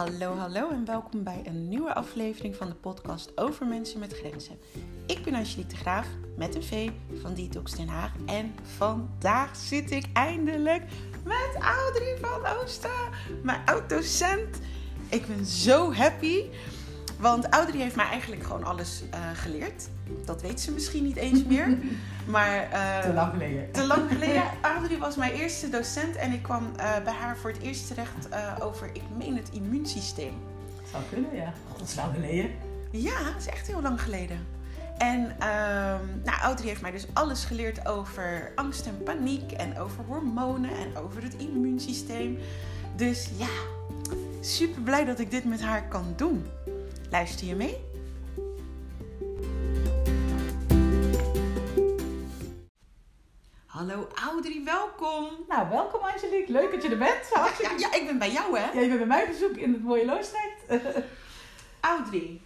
Hallo, hallo en welkom bij een nieuwe aflevering van de podcast over mensen met grenzen. Ik ben Angelique de Graaf met een V van Detox Den Haag en vandaag zit ik eindelijk met Audrey van Oosten, mijn oud-docent. Ik ben zo happy, want Audrey heeft mij eigenlijk gewoon alles uh, geleerd. Dat weet ze misschien niet eens meer. Maar, uh, te lang geleden. Te lang geleden. Audrey was mijn eerste docent en ik kwam uh, bij haar voor het eerst terecht over, ik meen het immuunsysteem. Zou kunnen, ja. Dat is lang geleden. Ja, dat is echt heel lang geleden. En um, nou, Audrey heeft mij dus alles geleerd over angst en paniek en over hormonen en over het immuunsysteem. Dus ja, super blij dat ik dit met haar kan doen. Luister je mee? Hallo Audrey, welkom. Nou, welkom Angelique. Leuk dat je er bent. Ja, ja, ja, ik ben bij jou hè. Ja, je bent bij mij bezoek in het mooie Loosdrecht. Audrey,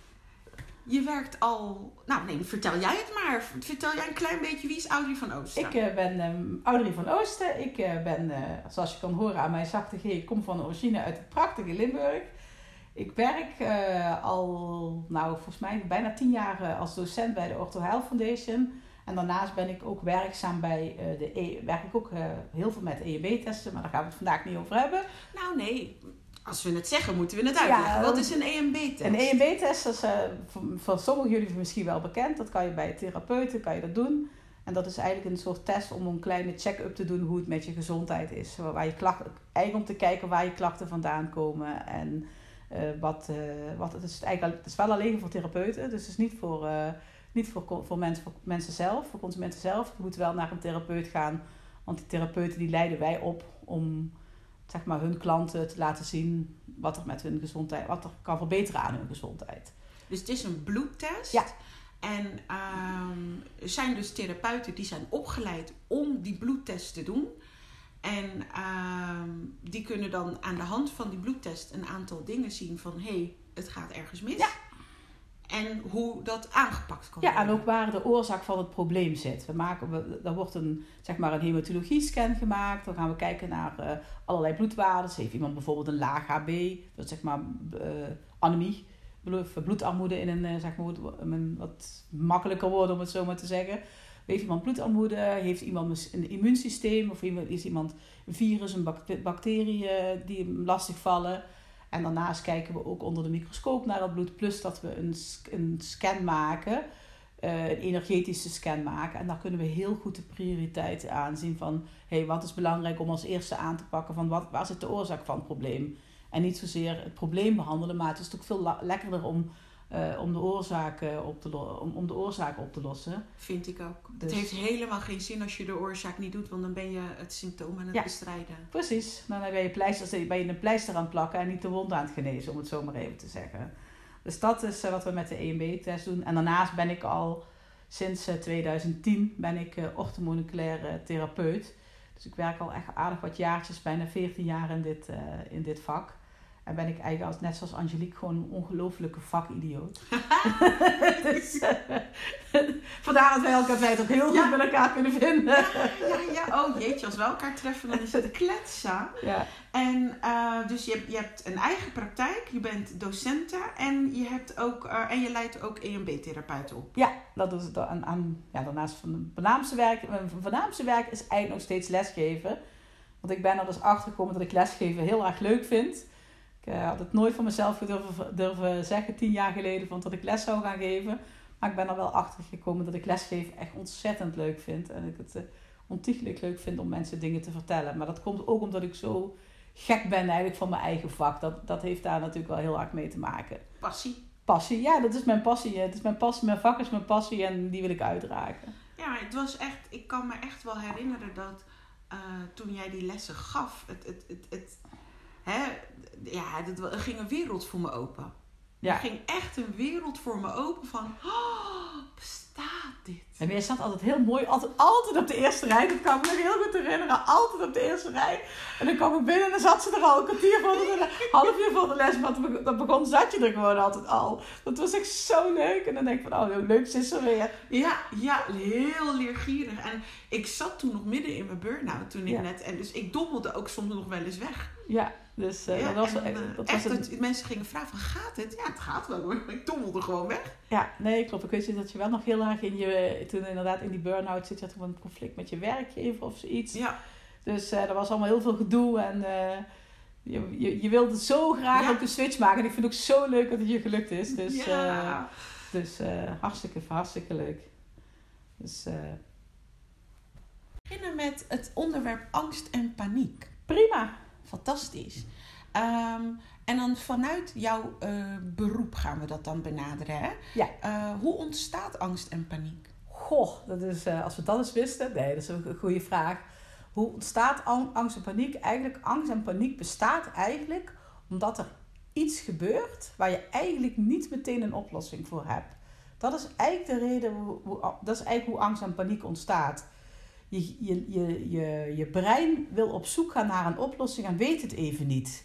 je werkt al... Nou nee, vertel jij het maar. Vertel jij een klein beetje, wie is Audrey van Oosten? Ik uh, ben um, Audrey van Oosten. Ik uh, ben, uh, zoals je kan horen aan mijn zachte G, ik kom van origine uit het prachtige Limburg. Ik werk al, nou volgens mij bijna tien jaar als docent bij de Ortho Health Foundation... En daarnaast ben ik ook werkzaam bij uh, de e werk ik ook uh, heel veel met EMB-testen, maar daar gaan we het vandaag niet over hebben. Nou nee, als we het zeggen, moeten we het uitleggen. Ja, Wat is een EMB-test? Een EMB-test is voor, voor sommigen jullie misschien wel bekend. Dat kan je bij therapeuten kan je dat doen. En dat is eigenlijk een soort test om een kleine check-up te doen hoe het met je gezondheid is. Waar je klachten, eigenlijk om te kijken waar je klachten vandaan komen en wat, wat het is eigenlijk het is wel alleen voor therapeuten, dus het is niet voor niet voor, voor, mensen, voor mensen zelf, voor consumenten zelf. Je moet wel naar een therapeut gaan. Want die therapeuten die leiden wij op om zeg maar, hun klanten te laten zien wat er met hun gezondheid, wat er kan verbeteren aan hun gezondheid. Dus het is een bloedtest. Ja. En um, er zijn dus therapeuten die zijn opgeleid om die bloedtest te doen. En um, die kunnen dan aan de hand van die bloedtest een aantal dingen zien van hé, hey, het gaat ergens mis. Ja en hoe dat aangepakt kan worden. Ja, en ook waar de oorzaak van het probleem zit. We maken, we, er wordt een, zeg maar een hematologie-scan gemaakt. Dan gaan we kijken naar uh, allerlei bloedwaarden. Heeft iemand bijvoorbeeld een laag HB, dat zeg maar uh, anemie, bloedarmoede in een, uh, zeg maar, wat makkelijker woord om het zo maar te zeggen. Heeft iemand bloedarmoede? Heeft iemand een immuunsysteem? Of is iemand een virus, een bacterie die hem lastig vallen? En daarnaast kijken we ook onder de microscoop naar het bloed, plus dat we een, een scan maken, uh, een energetische scan maken. En daar kunnen we heel goed de prioriteiten aanzien van, hey, wat is belangrijk om als eerste aan te pakken van wat, waar zit de oorzaak van het probleem. En niet zozeer het probleem behandelen, maar het is toch veel lekkerder om uh, om, de oorzaak, op te om, om de oorzaak op te lossen. Vind ik ook. Dus... Het heeft helemaal geen zin als je de oorzaak niet doet, want dan ben je het symptoom aan het ja, bestrijden. Precies. Dan ben je, pleisters, ben je een pleister aan het plakken en niet de wond aan het genezen, om het zo maar even te zeggen. Dus dat is uh, wat we met de EMB-test doen. En daarnaast ben ik al sinds uh, 2010 ben ik orthomoleculaire therapeut. Dus ik werk al echt aardig wat jaartjes, bijna 14 jaar in dit, in dit vak. En ben ik eigenlijk als, net zoals Angelique gewoon een ongelofelijke vakidioot. dus, vandaar dat wij elkaar tijd ook heel goed met elkaar kunnen vinden. ja, ja, oh jeetje, als we elkaar treffen dan is het kletsen. Ja. En uh, dus je, je hebt een eigen praktijk, je bent docenten en je, hebt ook, uh, en je leidt ook EMB-therapeuten op. Ja, dat is het aan, aan, ja, daarnaast van voornaamste werk. Mijn voornaamste werk is eigenlijk nog steeds lesgeven. Want ik ben er dus achter gekomen dat ik lesgeven heel erg leuk vind. Ik uh, had het nooit van mezelf durven, durven zeggen, tien jaar geleden, van dat ik les zou gaan geven. Maar ik ben er wel achter gekomen dat ik lesgeven echt ontzettend leuk vind. En ik het uh, ontiegelijk leuk vind om mensen dingen te vertellen. Maar dat komt ook omdat ik zo gek ben eigenlijk van mijn eigen vak. Dat, dat heeft daar natuurlijk wel heel erg mee te maken. Passie. Passie, ja, dat is mijn passie. Het is mijn passie, mijn vak is mijn passie en die wil ik uitdragen. Ja, het was echt, ik kan me echt wel herinneren dat uh, toen jij die lessen gaf, het, het, het, het hè, ja, er ging een wereld voor me open. Ja. Er ging echt een wereld voor me open van, oh, bestaat dit? En jij zat altijd heel mooi, altijd, altijd op de eerste rij. Dat kan ik me heel goed herinneren. Altijd op de eerste rij. En dan kwam ik binnen en dan zat ze er al een kwartier voor de half uur voor de les. Want dan begon, zat je er gewoon altijd al. Dat was echt zo leuk. En dan denk ik van, oh, leuk is er weer. Ja, ja, heel leergierig. En ik zat toen nog midden in mijn burn-out toen ik net. En dus ik dommelde ook soms nog wel eens weg. Ja. Dus uh, Ja, dat was, en, eh, eh, dat echt, was een, dat mensen gingen vragen van, gaat het? Ja, het gaat wel hoor. Ik tommelde gewoon weg. Ja, nee, klopt. Ik weet je dat je wel nog heel erg in je... Toen inderdaad in die burn-out zit, je had een conflict met je werkgever of zoiets. Ja, Dus eh er was allemaal heel veel gedoe en eh, je, je, je wilde zo graag Ja. ook de switch maken. En ik vind het ook zo leuk dat het je gelukt is. Dus, ja. eh, dus eh, hartstikke, hartstikke leuk. Dus eh, We beginnen met het onderwerp angst en paniek. prima. Fantastisch. Ehm, en dan vanuit jouw eh, beroep gaan we dat dan benaderen. Hè? Ja. Eh, hoe ontstaat angst en paniek? Goh, dat is, eh, als we dat eens wisten. Nee, dat is een goede vraag. Hoe ontstaat ang- angst en paniek? Eigenlijk, angst en paniek bestaat eigenlijk omdat er iets gebeurt waar je eigenlijk niet meteen een oplossing voor hebt. Dat is eigenlijk de reden, hoe- dat is eigenlijk hoe angst en paniek ontstaat. Je, je, je, je, je brein wil op zoek gaan naar een oplossing en weet het even niet.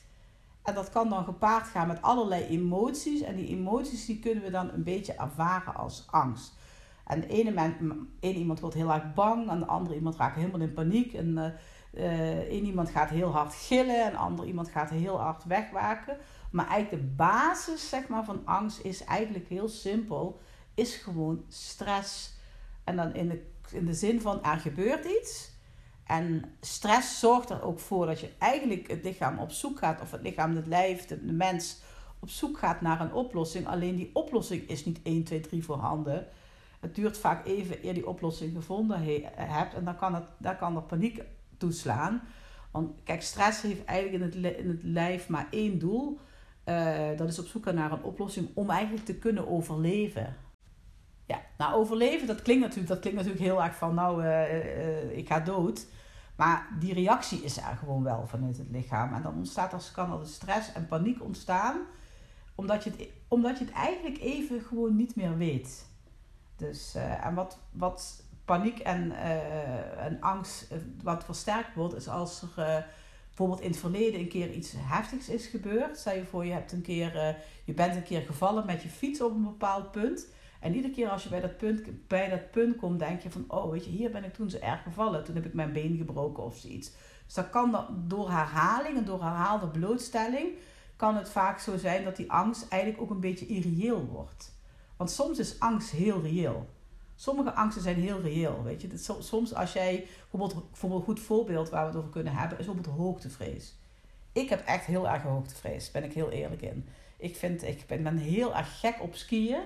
En dat kan dan gepaard gaan met allerlei emoties. En die emoties die kunnen we dan een beetje ervaren als angst. En de ene, men, ene iemand wordt heel erg bang, en de andere iemand raakt helemaal in paniek. En eh, één iemand gaat heel hard gillen, en de andere iemand gaat heel hard wegwaken. Maar eigenlijk de basis zeg maar, van angst is eigenlijk heel simpel. Is gewoon stress. En dan in de, in de zin van er gebeurt iets. En stress zorgt er ook voor dat je eigenlijk het lichaam op zoek gaat, of het lichaam, het lijf, de, de mens op zoek gaat naar een oplossing. Alleen die oplossing is niet 1, 2, 3 voorhanden. Het duurt vaak even eer die oplossing gevonden he- hebt. En dan kan, het, dan kan er paniek toeslaan. Want kijk, stress heeft eigenlijk in het, in het lijf maar één doel. Eh, dat is op zoek naar een oplossing om eigenlijk te kunnen overleven. Nou overleven, dat klinkt natuurlijk, dat klinkt natuurlijk heel erg van, nou, eh, eh, ik ga dood. Maar die reactie is er gewoon wel vanuit het lichaam. En dan ontstaat er, kan er de stress en paniek ontstaan, omdat je het, omdat je het eigenlijk even gewoon niet meer weet. Dus, eh, en wat, wat paniek en, eh, en angst, eh, wat versterkt wordt, is als er eh, bijvoorbeeld in het verleden een keer iets heftigs is gebeurd. Stel je voor, je, hebt een keer, eh, je bent een keer gevallen met je fiets op een bepaald punt. En iedere keer als je bij dat, punt, bij dat punt komt, denk je van, oh weet je, hier ben ik toen zo erg gevallen. Toen heb ik mijn been gebroken of zoiets. Dus dat kan door herhaling en door herhaalde blootstelling, kan het vaak zo zijn dat die angst eigenlijk ook een beetje irreëel wordt. Want soms is angst heel reëel. Sommige angsten zijn heel reëel, weet je. Soms als jij, bijvoorbeeld, bijvoorbeeld een goed voorbeeld waar we het over kunnen hebben, is bijvoorbeeld hoogtevrees. Ik heb echt heel erg hoogtevrees, ben ik heel eerlijk in. Ik, vind, ik ben heel erg gek op skiën.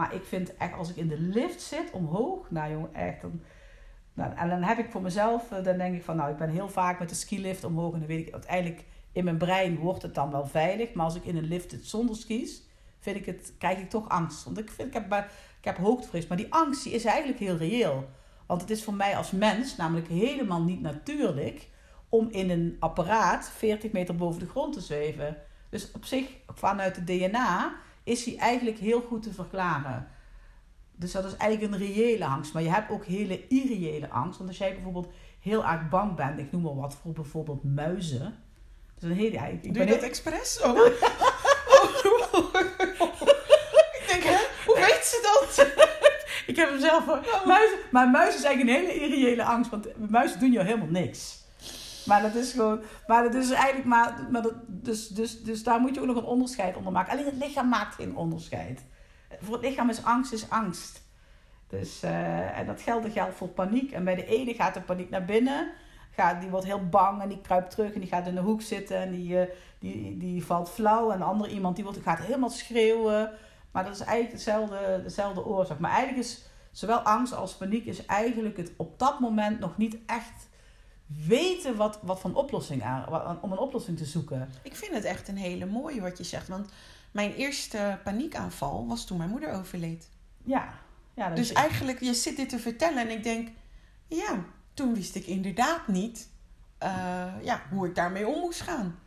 Maar ik vind echt, als ik in de lift zit, omhoog, nou jongen, echt. Dan, en dan heb ik voor mezelf, eh, dan denk ik van, nou, ik ben heel vaak met de skilift omhoog. En dan weet ik uiteindelijk, in mijn brein wordt het dan wel veilig. Maar als ik in een lift zit zonder skis, vind ik het, krijg ik toch angst. Want ik, vind, ik, heb, ik heb hoogtevrees. Maar die angst, die is eigenlijk heel reëel. Want het is voor mij als mens namelijk helemaal niet natuurlijk om in een apparaat 40 meter boven de grond te zweven. Dus op zich, vanuit het DNA, is die eigenlijk heel goed te verklaren. Dus dat is eigenlijk een reële angst. Maar je hebt ook hele irreële angst. Want als jij bijvoorbeeld heel erg bang bent, ik noem maar wat, voor bijvoorbeeld muizen. Dat is een hele... Ik Doe je dat heel- expres? Oh. ik denk, hè? Hoe weet ze dat? Ik heb hem zelf voor. Muizen, maar muizen is eigenlijk een hele irreële angst. Want muizen doen jou helemaal niks. Maar dat is gewoon. Maar dat is eigenlijk maar. maar dat, dus, dus, dus daar moet je ook nog een onderscheid onder maken. Alleen het lichaam maakt geen onderscheid. Voor het lichaam is angst is angst. Dus, eh, en dat geldt, geldt voor paniek. En bij de ene gaat de paniek naar binnen. Gaat, die wordt heel bang en die kruipt terug en die gaat in de hoek zitten en die, eh, die, die valt flauw. En de andere iemand die wordt, gaat helemaal schreeuwen. Maar dat is eigenlijk dezelfde, dezelfde oorzaak. Maar eigenlijk is zowel angst als paniek is eigenlijk het op dat moment nog niet echt weten wat, wat een oplossing aan, om een oplossing te zoeken. Ik vind het echt een hele mooie wat je zegt. Want mijn eerste paniekaanval was toen mijn moeder overleed. Ja. ja dat Dus is- eigenlijk, je zit dit te vertellen en ik denk... Ja, toen wist ik inderdaad niet eh, ja, hoe ik daarmee om moest gaan.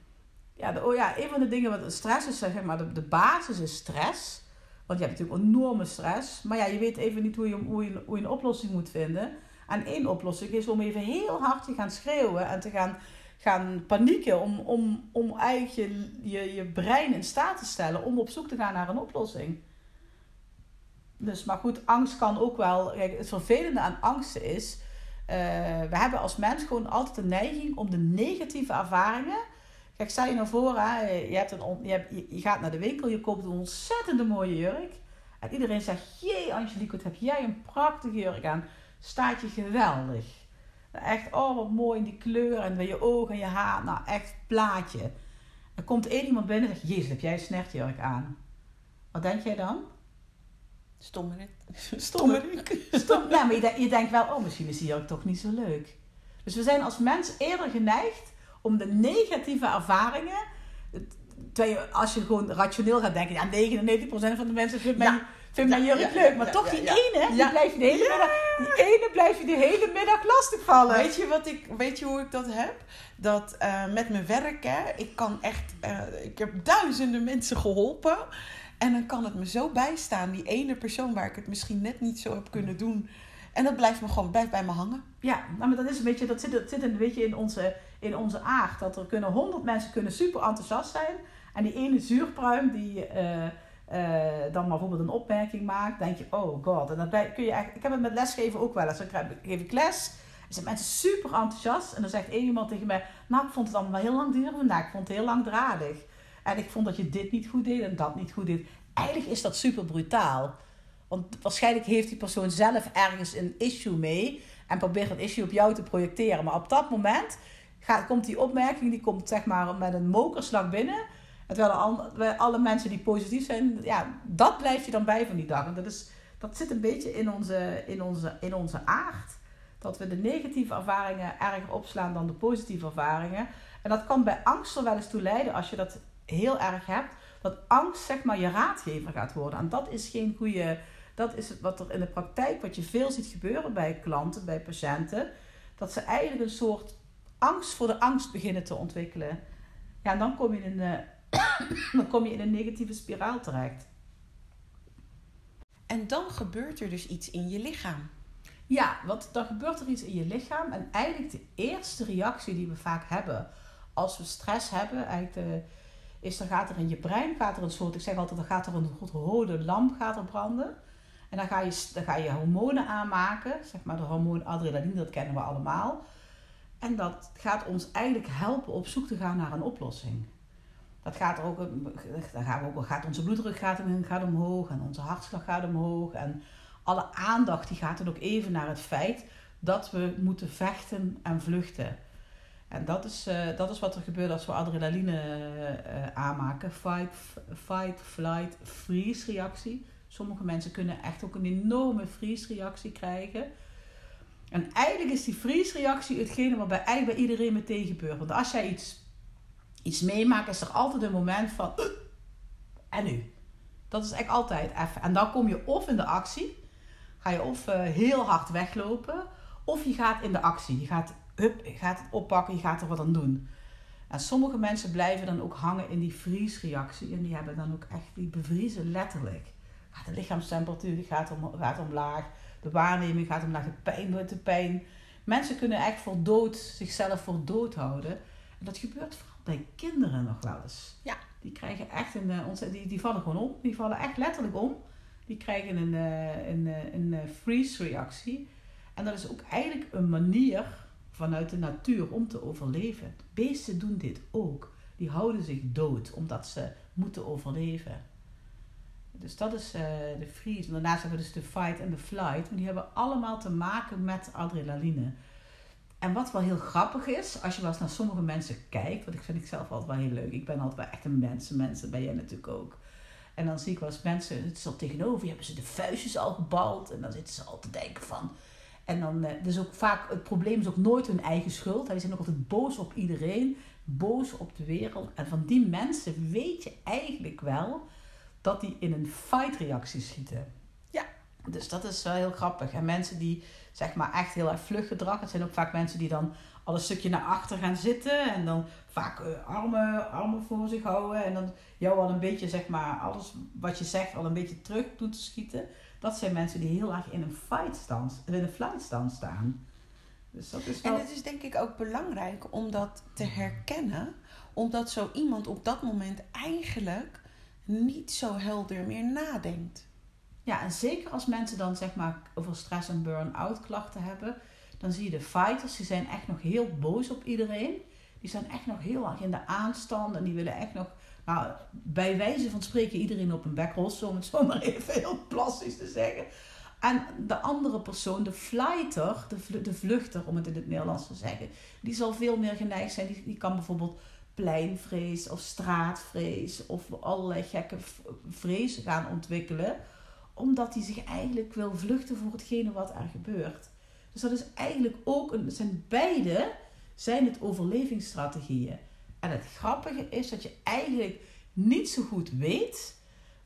Ja, de, oh ja, een van de dingen wat stress is, zeg maar, de, de basis is stress. Want je hebt natuurlijk enorme stress. Maar ja, je weet even niet hoe je, hoe je, hoe je een oplossing moet vinden. En één oplossing is om even heel hard te gaan schreeuwen en te gaan, gaan panieken. Om, om, om eigenlijk je, je, je brein in staat te stellen om op zoek te gaan naar een oplossing. Dus, maar goed, angst kan ook wel. Kijk, het vervelende aan angsten is. eh, we hebben als mens gewoon altijd de neiging om de negatieve ervaringen Kijk, stel je nou voor, hè, je, hebt een, je, je gaat naar de winkel, je koopt een ontzettende mooie jurk. En iedereen zegt, jee Angelique, wat heb jij een prachtige jurk aan. Staat je geweldig. Echt, oh wat mooi in die kleur en bij je ogen en je haar. Nou, echt plaatje. Er komt één iemand binnen en zegt, jezus, heb jij een snertjurk aan. Wat denk jij dan? Stommerik. Stommerik. Stom, ja, maar je, je denkt wel, oh, misschien is die jurk toch niet zo leuk. Dus we zijn als mens eerder geneigd om de negatieve ervaringen. Terwijl je, als je gewoon rationeel gaat denken, ja, 99% van de mensen vindt mijn, Ja. Vindt mijn jurk leuk. Maar toch die ene, die blijf je de hele middag, die ene blijf je de hele middag lastigvallen. Weet je, wat ik, weet je hoe ik dat heb? Dat eh, met mijn werk, hè, ik kan echt, eh, ik heb duizenden mensen geholpen. En dan kan het me zo bijstaan, die ene persoon waar ik het misschien net niet zo heb kunnen doen. En dat blijft me gewoon, blijft bij me hangen. Ja, nou, maar dat is een beetje, dat zit, dat zit een beetje in onze, in onze aard. Dat er kunnen honderd mensen kunnen super enthousiast zijn. En die ene zuurpruim die eh, dan maar bijvoorbeeld een opmerking maakt, denk je, oh god. En dat kun je eigenlijk, ik heb het met lesgeven ook wel eens. Dan geef ik les, zijn mensen super enthousiast. En dan zegt één iemand tegen mij, nou ik vond het allemaal heel lang duren vandaag. Ik vond het heel langdradig. En ik vond dat je dit niet goed deed en dat niet goed deed. Eigenlijk is dat super brutaal. Want waarschijnlijk heeft die persoon zelf ergens een issue mee. En probeert dat issue op jou te projecteren. Maar op dat moment gaat, komt die opmerking, die komt zeg maar met een mokerslag binnen. En terwijl al- terwijl alle mensen die positief zijn, ja, dat blijft je dan bij van die dag. En dat, is, dat zit een beetje in onze, in, onze, in onze aard. Dat we de negatieve ervaringen erger opslaan dan de positieve ervaringen. En dat kan bij angst er wel eens toe leiden, als je dat heel erg hebt, dat angst zeg maar je raadgever gaat worden. En dat is geen goede. Dat is wat er in de praktijk, wat je veel ziet gebeuren bij klanten, bij patiënten. Dat ze eigenlijk een soort angst voor de angst beginnen te ontwikkelen. Ja, en dan kom je in een, dan kom je in een negatieve spiraal terecht. En dan gebeurt er dus iets in je lichaam. Ja, want dan gebeurt er iets in je lichaam. En eigenlijk de eerste reactie die we vaak hebben als we stress hebben, eigenlijk de, is dan gaat er in je brein gaat er een soort, ik zeg altijd, dan gaat er een rode lamp gaat er branden. En dan ga, je, dan ga je hormonen aanmaken, zeg maar de hormoon adrenaline, dat kennen we allemaal. En dat gaat ons eigenlijk helpen op zoek te gaan naar een oplossing. Dat gaat er ook, dan gaan we ook, gaat onze bloeddruk gaat, gaat omhoog en onze hartslag gaat omhoog. En alle aandacht die gaat dan ook even naar het feit dat we moeten vechten en vluchten. En dat is, eh, dat is wat er gebeurt als we adrenaline eh, aanmaken. Fight, fight, flight, freeze reactie. Sommige mensen kunnen echt ook een enorme freeze reactie krijgen. En eigenlijk is die freeze reactie hetgene wat bij, eigenlijk bij iedereen meteen gebeurt. Want als jij iets, iets meemaakt, is er altijd een moment van... "Uh, en nu? Dat is echt altijd even. En dan kom je of in de actie. Ga je of eh, heel hard weglopen. Of je gaat in de actie. Je gaat, hup, je gaat het oppakken. Je gaat er wat aan doen. En sommige mensen blijven dan ook hangen in die vriesreactie. En die hebben dan ook echt, die bevriezen letterlijk. De lichaamstemperatuur gaat, om, omlaag. De waarneming gaat omlaag. De pijn wordt de pijn. Mensen kunnen echt voor dood, zichzelf voor dood houden. En dat gebeurt bij kinderen nog wel eens. Ja. Die krijgen echt een, eh, die, die vallen gewoon om. Die vallen echt letterlijk om. Die krijgen een, eh, een, eh, een, eh, freeze-reactie. En dat is ook eigenlijk een manier vanuit de natuur om te overleven. Beesten doen dit ook. Die houden zich dood omdat ze moeten overleven. Dus dat is de freeze. En daarnaast hebben we dus de fight en de flight. Maar die hebben allemaal te maken met adrenaline. En wat wel heel grappig is, als je wel eens naar sommige mensen kijkt, wat ik vind ik zelf altijd wel heel leuk. Ik ben altijd wel echt een mensen, mensen ben jij natuurlijk ook. En dan zie ik wel eens mensen, het is al tegenover, je hebben ze de vuistjes al gebald. En dan zitten ze al te denken van. En dan, dus ook vaak, het probleem is ook nooit hun eigen schuld. Die zijn ook altijd boos op iedereen, boos op de wereld. En van die mensen weet je eigenlijk wel dat die in een fight-reactie schieten. Dus dat is wel heel grappig. En mensen die zeg maar echt heel erg vlug gedrag. Het zijn ook vaak mensen die dan al een stukje naar achter gaan zitten. En dan vaak eh, armen, armen voor zich houden. En dan jou al een beetje zeg maar alles wat je zegt al een beetje terug doen te schieten. Dat zijn mensen die heel erg in een fight stand, in een flight stand staan. Dus dat is En wel... het is denk ik ook belangrijk om dat te herkennen, omdat zo iemand op dat moment eigenlijk niet zo helder meer nadenkt. Ja, en zeker als mensen dan zeg maar over stress en burn-out klachten hebben, dan zie je de fighters, die zijn echt nog heel boos op iedereen. die staan echt nog heel erg in de aanstand en die willen echt nog, nou, bij wijze van spreken iedereen op een bek rossen, om het zo maar even heel plastisch te zeggen. En de andere persoon, de flighter, de, vluchter om het in het Nederlands te zeggen, die zal veel meer geneigd zijn. Die, die kan bijvoorbeeld pleinvrees of straatvrees of allerlei gekke vrezen gaan ontwikkelen. Omdat hij zich eigenlijk wil vluchten voor hetgene wat er gebeurt. Dus dat is eigenlijk ook, een, zijn beide zijn het overlevingsstrategieën. En het grappige is dat je eigenlijk niet zo goed weet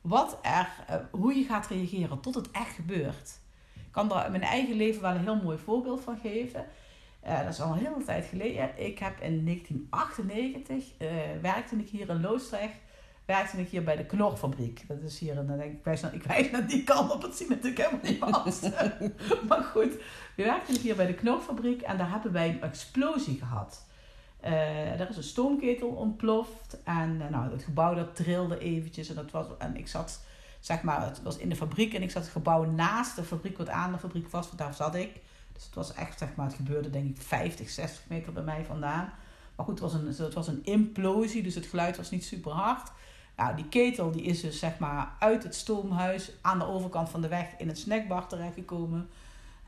wat er, eh, hoe je gaat reageren tot het echt gebeurt. Ik kan daar in mijn eigen leven wel een heel mooi voorbeeld van geven. Uh, dat is al een hele tijd geleden. Ik heb in 1998 uh, eh, werkte ik hier in Loosdrecht. Werkte ik hier bij de Knorfabriek. Dat is hier, en dan denk ik, wijs naar, ik wijs naar die kant op, het zien natuurlijk helemaal niet was. maar goed, we werkten hier bij de Knorfabriek en daar hebben wij een explosie gehad. Uh, er is een stoomketel ontploft en nou, het gebouw dat trilde eventjes. En, dat was, en ik zat, zeg maar, het was in de fabriek en ik zat het gebouw naast de fabriek, wat aan de fabriek was, want daar zat ik. Dus het was echt, zeg maar, het gebeurde denk ik 50, 60 meter bij mij vandaan. Maar goed, het was een, het was een implosie, dus het geluid was niet super hard. Nou, die ketel die is dus zeg maar uit het stoomhuis aan de overkant van de weg in het snackbar terechtgekomen.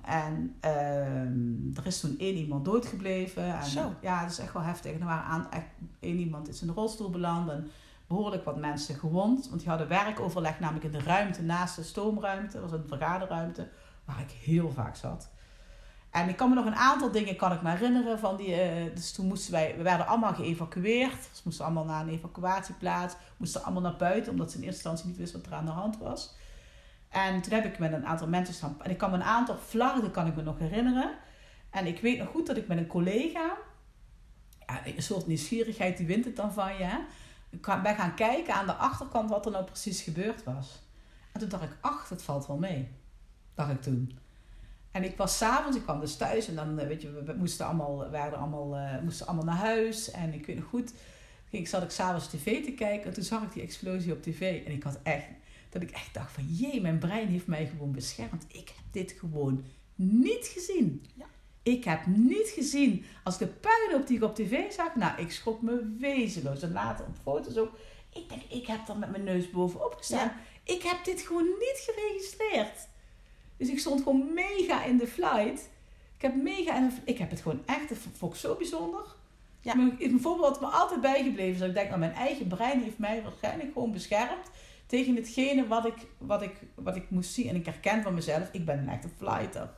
En uh, er is toen één iemand doodgebleven. En, Zo. Ja, dat is echt wel heftig. er waren aan, echt, één iemand is in de rolstoel beland en behoorlijk wat mensen gewond. Want die hadden werkoverleg namelijk in de ruimte naast de stoomruimte. Dat was een vergaderruimte waar ik heel vaak zat. En ik kan me nog een aantal dingen kan ik me herinneren van die. Uh, dus toen moesten wij, we werden allemaal geëvacueerd. Dus moesten allemaal naar een evacuatieplaats. Moesten allemaal naar buiten, omdat ze in eerste instantie niet wisten wat er aan de hand was. En toen heb ik met een aantal mensen staan. En ik kan me een aantal flarden kan ik me nog herinneren. En ik weet nog goed dat ik met een collega. Ja, een soort nieuwsgierigheid, die wint het dan van je. Hè? Ben gaan kijken aan de achterkant wat er nou precies gebeurd was. En toen dacht ik, ach, het valt wel mee. Dacht ik toen. En ik was s'avonds, ik kwam dus thuis en dan, eh, weet je, we moesten allemaal, werden allemaal, uh, moesten allemaal naar huis. En ik weet nog goed, ik zat ik s'avonds tv te kijken en toen zag ik die explosie op tv. En ik had echt, dat ik echt dacht van, jee, mijn brein heeft mij gewoon beschermd. Ik heb dit gewoon niet gezien. Ja. Ik heb niet gezien, als ik de puinhoop die ik op tv zag, nou, ik schrok me wezenloos. En later op foto's ook, ik denk, ik heb er met mijn neus bovenop gestaan. Ik heb dit gewoon niet geregistreerd. Dus ik stond gewoon mega in de flight. Ik heb mega in de, Ik heb het gewoon echt, dat vond ik zo bijzonder. Ja. Een voorbeeld wat me altijd bijgebleven dat ik denk, nou, mijn eigen brein heeft mij waarschijnlijk gewoon beschermd tegen hetgene wat ik, wat ik, wat ik moest zien. En ik herken van mezelf, ik ben een echte flighter.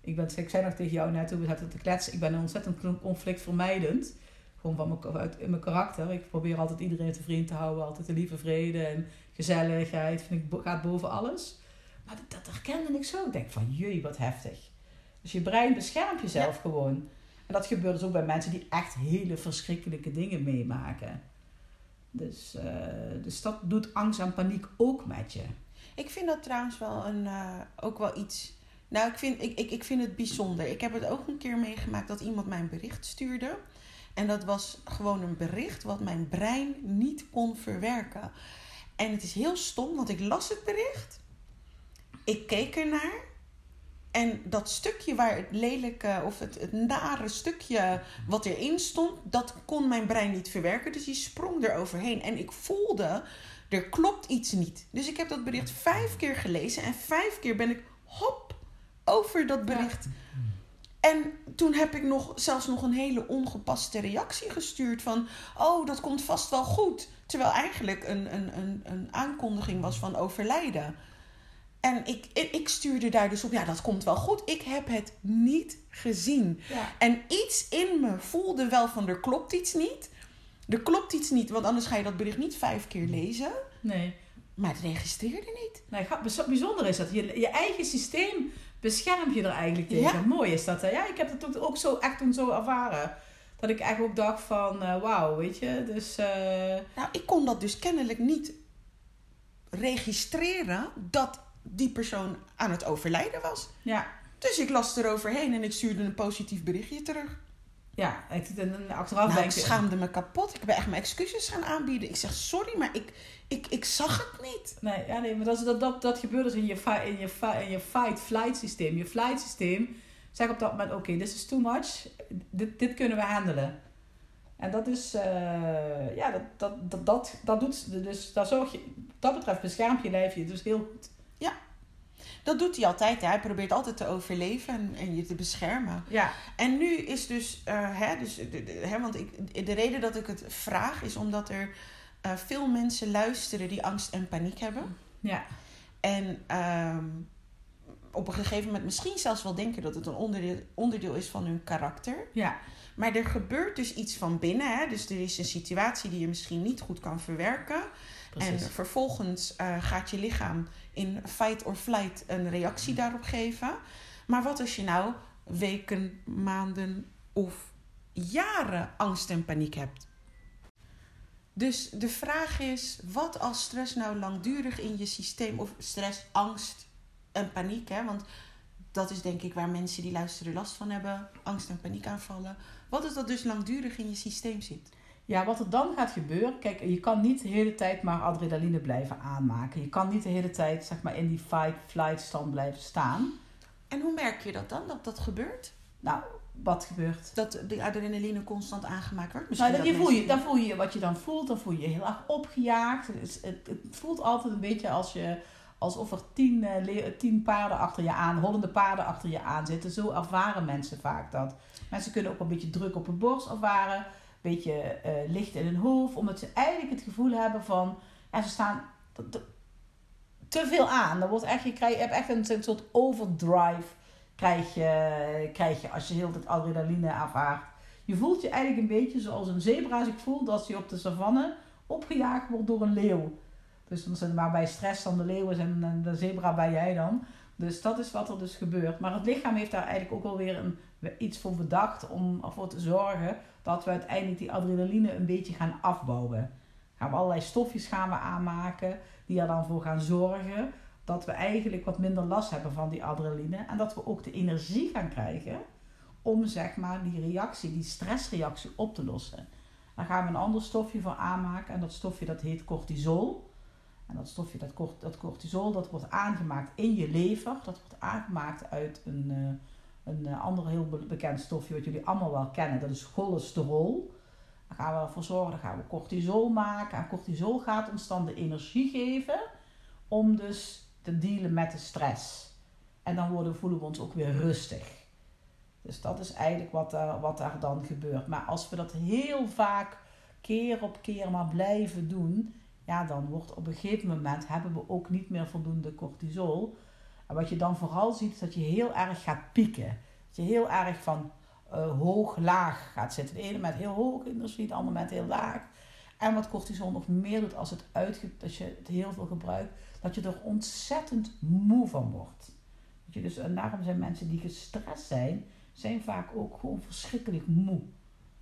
Ik, ben, ik zei nog tegen jou net toen we zaten te kletsen, ik ben ontzettend conflictvermijdend. Gewoon van mijn, uit, in mijn karakter. Ik probeer altijd iedereen te vriend te houden, altijd de lieve vrede en gezelligheid. Vind ik, gaat boven alles. Maar dat, dat herkende ik zo. Ik denk van, jee, wat heftig. Dus je brein beschermt jezelf gewoon. En dat gebeurt dus ook bij mensen die echt hele verschrikkelijke dingen meemaken. Dus, uh, dus dat doet angst en paniek ook met je. Ik vind dat trouwens wel een, uh, ook wel iets. Nou, ik vind, ik, ik, ik vind het bijzonder. Ik heb het ook een keer meegemaakt dat iemand mij een bericht stuurde. En dat was gewoon een bericht wat mijn brein niet kon verwerken. En het is heel stom, want ik las het bericht. Ik keek ernaar. En dat stukje waar het lelijke of het, het nare stukje wat erin stond, dat kon mijn brein niet verwerken. Dus die sprong er overheen. En ik voelde, er klopt iets niet. Dus ik heb dat bericht vijf keer gelezen. En vijf keer ben ik hop over dat bericht. En toen heb ik nog, zelfs nog een hele ongepaste reactie gestuurd van... Oh, dat komt vast wel goed. Terwijl eigenlijk een, een, een, een aankondiging was van overlijden. En ik, ik stuurde daar dus op, ja, dat komt wel goed. Ik heb het niet gezien. En iets in me voelde wel van, er klopt iets niet. Er klopt iets niet, want anders ga je dat bericht niet vijf keer lezen. Nee. Maar het registreerde niet. Nee, bijzonder is dat. Je, je eigen systeem bescherm je er eigenlijk tegen. Ja. Mooi is dat. Hè? Ja, ik heb het ook zo, echt toen zo ervaren. Dat ik eigenlijk ook dacht van, uh, wauw, weet je. Dus, uh... Nou, ik kon dat dus kennelijk niet registreren dat die persoon aan het overlijden was. Ja. Dus ik las eroverheen en ik stuurde een positief berichtje terug. Ja, en achteraf nou, ik schaamde me kapot. Ik ben echt mijn excuses gaan aanbieden. Ik zeg sorry, maar ik, ik, ik zag het niet. Nee, ja, nee maar dat, dat, dat, dat gebeurt dus in je, in je, in je fight-flight systeem. Je flight systeem zegt op dat moment, oké, okay, this is too much. Dit, dit kunnen we handelen. En dat is, eh, ja, dat, dat, dat, dat, dat doet, dus daar zorg je, wat dat betreft beschermt je lijf je dus heel goed. Dat doet hij altijd. Hè? Hij probeert altijd te overleven en, en je te beschermen. Ja. En nu is dus, eh, hè, dus de, de- hè, want ik, de reden dat ik het vraag is omdat er eh, veel mensen luisteren die angst en paniek hebben. Ja. En ehm, op een gegeven moment misschien zelfs wel denken dat het een onderdeel, onderdeel is van hun karakter. Ja. Maar er gebeurt dus iets van binnen. Hè? Dus er is een situatie die je misschien niet goed kan verwerken. En vervolgens eh, gaat je lichaam in fight or flight een reactie daarop geven. Maar wat als je nou weken, maanden of jaren angst en paniek hebt? Dus de vraag is, wat als stress nou langdurig in je systeem, of stress, angst en paniek, hè? want dat is denk ik waar mensen die luisteren last van hebben, angst en paniekaanvallen. Wat als dat dus langdurig in je systeem zit? Ja, wat er dan gaat gebeuren, kijk, je kan niet de hele tijd maar adrenaline blijven aanmaken. Je kan niet de hele tijd zeg maar in die fight-flight stand blijven staan. En hoe merk je dat dan, dat dat gebeurt? Nou, wat gebeurt? Dat de adrenaline constant aangemaakt wordt? Misschien Nou, je voel je, dan voel je wat je dan voelt, dan voel je je heel erg opgejaagd. Het, het, het voelt altijd een beetje als je, alsof er tien, eh, tien paarden achter je aan, hollende paarden achter je aan zitten. Zo ervaren mensen vaak dat. Mensen kunnen ook een beetje druk op hun borst ervaren, beetje eh, licht in hun hoofd, omdat ze eigenlijk het gevoel hebben van, ja, ze staan te, veel aan. Er wordt echt, je, krijg, je hebt echt een, soort overdrive krijg je, krijg je als je heel het adrenaline ervaart. Je voelt je eigenlijk een beetje zoals een zebra zich voelt als hij op de savanne opgejaagd wordt door een leeuw. Dus dan zijn maar bij stress dan de leeuw is en en de zebra ben jij dan. Dus dat is wat er dus gebeurt. Maar het lichaam heeft daar eigenlijk ook wel weer een, iets voor bedacht om ervoor te zorgen dat we uiteindelijk die adrenaline een beetje gaan afbouwen. Gaan we allerlei stofjes gaan we aanmaken die er dan voor gaan zorgen dat we eigenlijk wat minder last hebben van die adrenaline. En dat we ook de energie gaan krijgen om zeg maar die reactie, die stressreactie op te lossen. Daar gaan we een ander stofje voor aanmaken en dat stofje dat heet cortisol. En dat stofje, dat cortisol, dat wordt aangemaakt in je lever. Dat wordt aangemaakt uit een, eh, een eh, ander heel be- bekend stofje wat jullie allemaal wel kennen. Dat is cholesterol. Daar gaan we ervoor zorgen, dan gaan we cortisol maken. En cortisol gaat ons dan de energie geven om dus te dealen met de stress. En dan worden, voelen we ons ook weer rustig. Dus dat is eigenlijk wat, daar wat daar dan gebeurt. Maar als we dat heel vaak keer op keer maar blijven doen, ja, dan wordt op een gegeven moment hebben we ook niet meer voldoende cortisol. En wat je dan vooral ziet, is dat je heel erg gaat pieken. Dat je heel erg van eh, hoog-laag gaat zitten. De ene met heel hoog energie, de andere met heel laag. En wat cortisol nog meer doet als, het uitge als je het heel veel gebruikt, dat je er ontzettend moe van wordt. Dat je dus, en daarom zijn mensen die gestrest zijn, zijn vaak ook gewoon verschrikkelijk moe.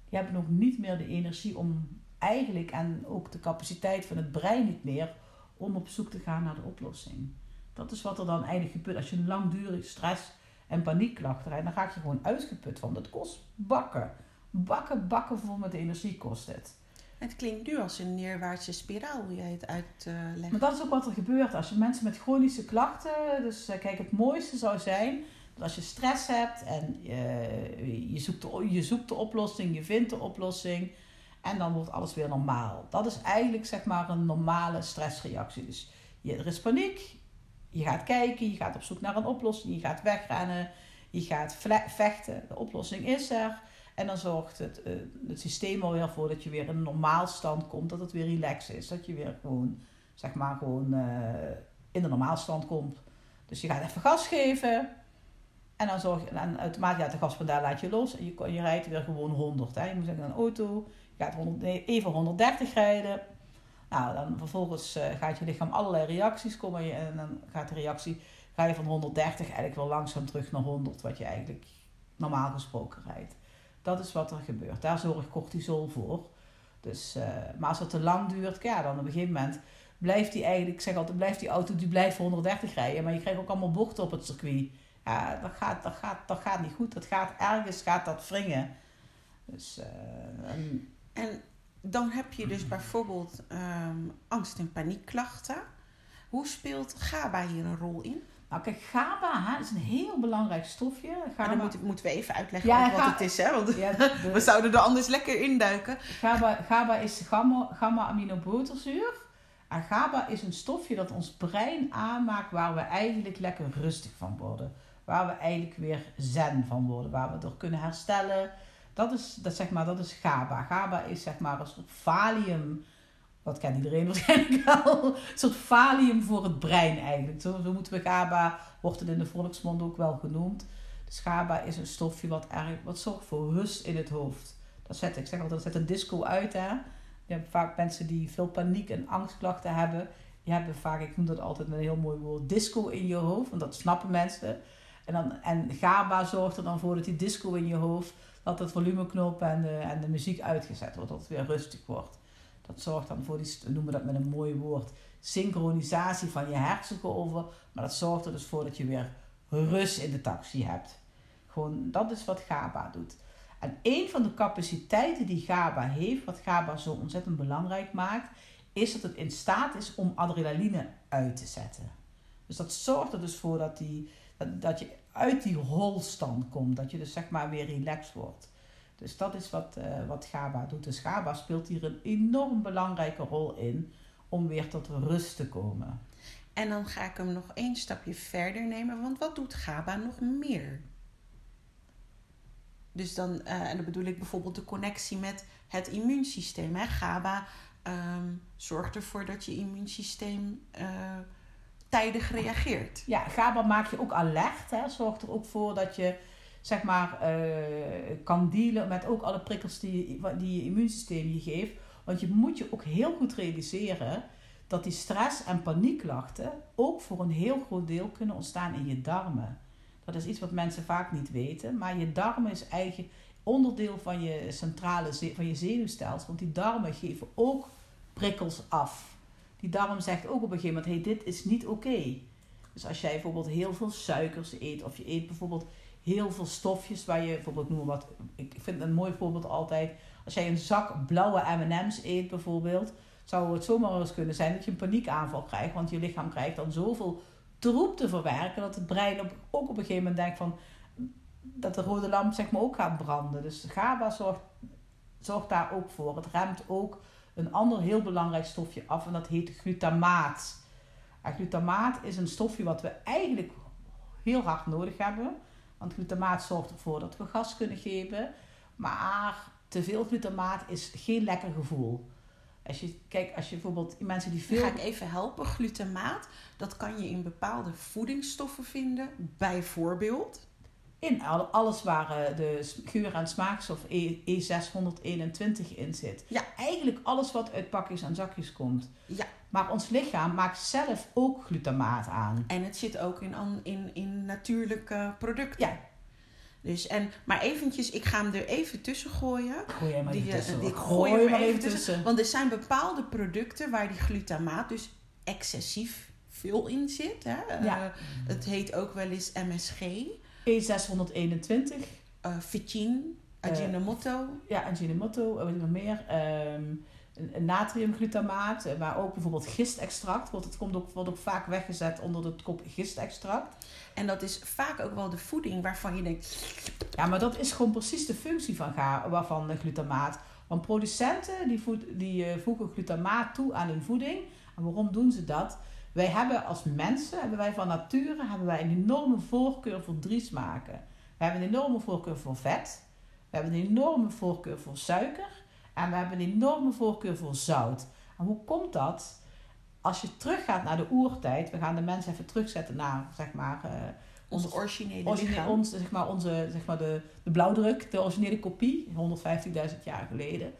Die hebben ook niet meer de energie om eigenlijk, en ook de capaciteit van het brein niet meer, om op zoek te gaan naar de oplossing. Dat is wat er dan eigenlijk gebeurt als je langdurig stress en paniekklachten rijdt. Dan raak je gewoon uitgeput van. Dat kost bakken. Bakken, bakken vol met energie kost het. Het klinkt nu als een neerwaartse spiraal, hoe jij het uitlegt. Maar dat is ook wat er gebeurt als je mensen met chronische klachten. Dus eh, kijk, het mooiste zou zijn dat als je stress hebt en eh, je, zoekt de, je zoekt de oplossing, je vindt de oplossing. En dan wordt alles weer normaal. Dat is eigenlijk zeg maar een normale stressreactie. Dus je, er is paniek, je gaat kijken, je gaat op zoek naar een oplossing, je gaat wegrennen, je gaat vechten. De oplossing is er. En dan zorgt het, eh, het systeem alweer voor dat je weer in een normaal stand komt, dat het weer relaxed is. Dat je weer gewoon, zeg maar, gewoon eh, in de normaalstand komt. Dus je gaat even gas geven. En dan zorg je, en automatisch uit de gaspedaal laat je los. En je, je rijdt weer gewoon 100. Hè. Je moet zeggen, een auto, je gaat 100, nee, even 130 rijden. Nou, dan vervolgens eh, gaat je lichaam allerlei reacties komen. je- En dan gaat de reactie, ga je van 130 eigenlijk wel langzaam terug naar 100. Wat je eigenlijk normaal gesproken rijdt. Dat is wat er gebeurt. Daar zorgt cortisol voor. Dus, eh, maar als het te lang duurt, ja, dan op een gegeven moment blijft die eigenlijk, ik zeg altijd, blijft die auto die blijft 130 rijden. Maar je krijgt ook allemaal bochten op het circuit. Ja, dat gaat, dat gaat, dat gaat niet goed. Dat gaat ergens gaat dat wringen. Dus, eh, En dan heb je dus bijvoorbeeld ehm, angst- en paniekklachten. Hoe speelt GABA hier een rol in? Nou kijk, GABA hè, is een heel belangrijk stofje. Maar GABA, dan moeten, moeten we even uitleggen Ja, wat het is, hè? Want ja, we de- zouden er anders lekker induiken. GABA, GABA is gamma- gamma-aminobuterzuur. en GABA is een stofje dat ons brein aanmaakt waar we eigenlijk lekker rustig van worden. Waar we eigenlijk weer zen van worden, waar we door kunnen herstellen. Dat is, dat zeg maar, dat is GABA. GABA is zeg maar een soort valium. Dat kent iedereen waarschijnlijk wel. Een soort valium voor het brein eigenlijk. Zo, zo moeten we GABA, wordt het in de volksmond ook wel genoemd. Dus GABA is een stofje wat, erg, wat zorgt voor rust in het hoofd. Dat zet, ik zeg altijd, dat zet een disco uit. Hè? Je hebt vaak mensen die veel paniek en angstklachten hebben. Die hebben vaak, ik noem dat altijd met een heel mooi woord, disco in je hoofd. Want dat snappen mensen. En, dan, en GABA zorgt er dan voor dat die disco in je hoofd, dat het volumeknop en de, en de muziek uitgezet wordt. Dat het weer rustig wordt. Dat zorgt dan voor die, we noemen dat met een mooi woord, synchronisatie van je hersengolven. Maar dat zorgt er dus voor dat je weer rust in de taxi hebt. Gewoon, dat is wat GABA doet. En een van de capaciteiten die GABA heeft, wat GABA zo ontzettend belangrijk maakt, is dat het in staat is om adrenaline uit te zetten. Dus dat zorgt er dus voor dat, die, dat, dat je uit die holstand komt. Dat je dus zeg maar weer relaxed wordt. Dus dat is wat, eh, wat GABA doet. Dus GABA speelt hier een enorm belangrijke rol in om weer tot rust te komen. En dan ga ik hem nog één stapje verder nemen, want wat doet GABA nog meer? Dus dan, eh, en dan bedoel ik bijvoorbeeld de connectie met het immuunsysteem. Hè? GABA ehm, zorgt ervoor dat je immuunsysteem eh, tijdig reageert. Ja, GABA maakt je ook alert. Hè. Zorgt er ook voor dat je zeg maar, eh, kan dealen met ook alle prikkels die, die je immuunsysteem je geeft. Want je moet je ook heel goed realiseren dat die stress- en paniekklachten ook voor een heel groot deel kunnen ontstaan in je darmen. Dat is iets wat mensen vaak niet weten. Maar je darmen is eigen onderdeel van je centrale van je zenuwstelsel. Want die darmen geven ook prikkels af. Die darm zegt ook op een gegeven moment: hey, dit is niet oké. Dus als jij bijvoorbeeld heel veel suikers eet, of je eet bijvoorbeeld heel veel stofjes waar je bijvoorbeeld noem wat. Ik vind een mooi voorbeeld altijd. Als jij een zak blauwe MM's eet bijvoorbeeld, zou het zomaar eens kunnen zijn dat je een paniekaanval krijgt. Want je lichaam krijgt dan zoveel troep te verwerken dat het brein ook op een gegeven moment denkt van dat de rode lamp zeg maar ook gaat branden. Dus GABA zorgt, zorgt daar ook voor. Het remt ook een ander heel belangrijk stofje af en dat heet glutamaat. Glutamaat is een stofje wat we eigenlijk heel hard nodig hebben. Want glutamaat zorgt ervoor dat we gas kunnen geven. Maar te veel glutamaat is geen lekker gevoel. Als je, kijk, als je bijvoorbeeld mensen die veel... ga ik even helpen. Glutamaat, dat kan je in bepaalde voedingsstoffen vinden. Bijvoorbeeld. In al- alles waar eh, de geur- en smaakstof E- E621 in zit. Ja. Eigenlijk alles wat uit pakjes en zakjes komt. Ja. Maar ons lichaam maakt zelf ook glutamaat aan. En het zit ook in, in, in natuurlijke producten. Ja. Dus en, maar eventjes, ik ga hem er even tussen gooien. Gooi jij maar Die, even eh, tussen. die hoor. gooi Gooi maar maar even tussen. Want er zijn bepaalde producten waar die glutamaat dus excessief veel in zit. Hè? Ja. Eh, het heet ook wel eens MSG, E621. eh Ficin, Ajinomoto. Ja, en Ginemotto, wat ik nog meer? Ehm, een- natriumglutamaat, eh, maar ook bijvoorbeeld gistextract. Want het komt ook, wordt ook vaak weggezet onder de kop gistextract. En dat is vaak ook wel de voeding waarvan je denkt... Ja, maar dat is gewoon precies de functie van, waarvan de glutamaat. Want producenten die, voed, die eh, voegen glutamaat toe aan hun voeding. En waarom doen ze dat? Wij hebben als mensen, hebben wij van nature, hebben wij een enorme voorkeur voor drie smaken. We hebben een enorme voorkeur voor vet. We hebben een enorme voorkeur voor suiker. En we hebben een enorme voorkeur voor zout. En hoe komt dat? Als je teruggaat naar de oertijd, we gaan de mensen even terugzetten naar, zeg maar, eh, Ons originele origineel, lichaam. ons, zeg maar, onze, zeg maar de, de blauwdruk, de originele kopie, 150.000 jaar geleden.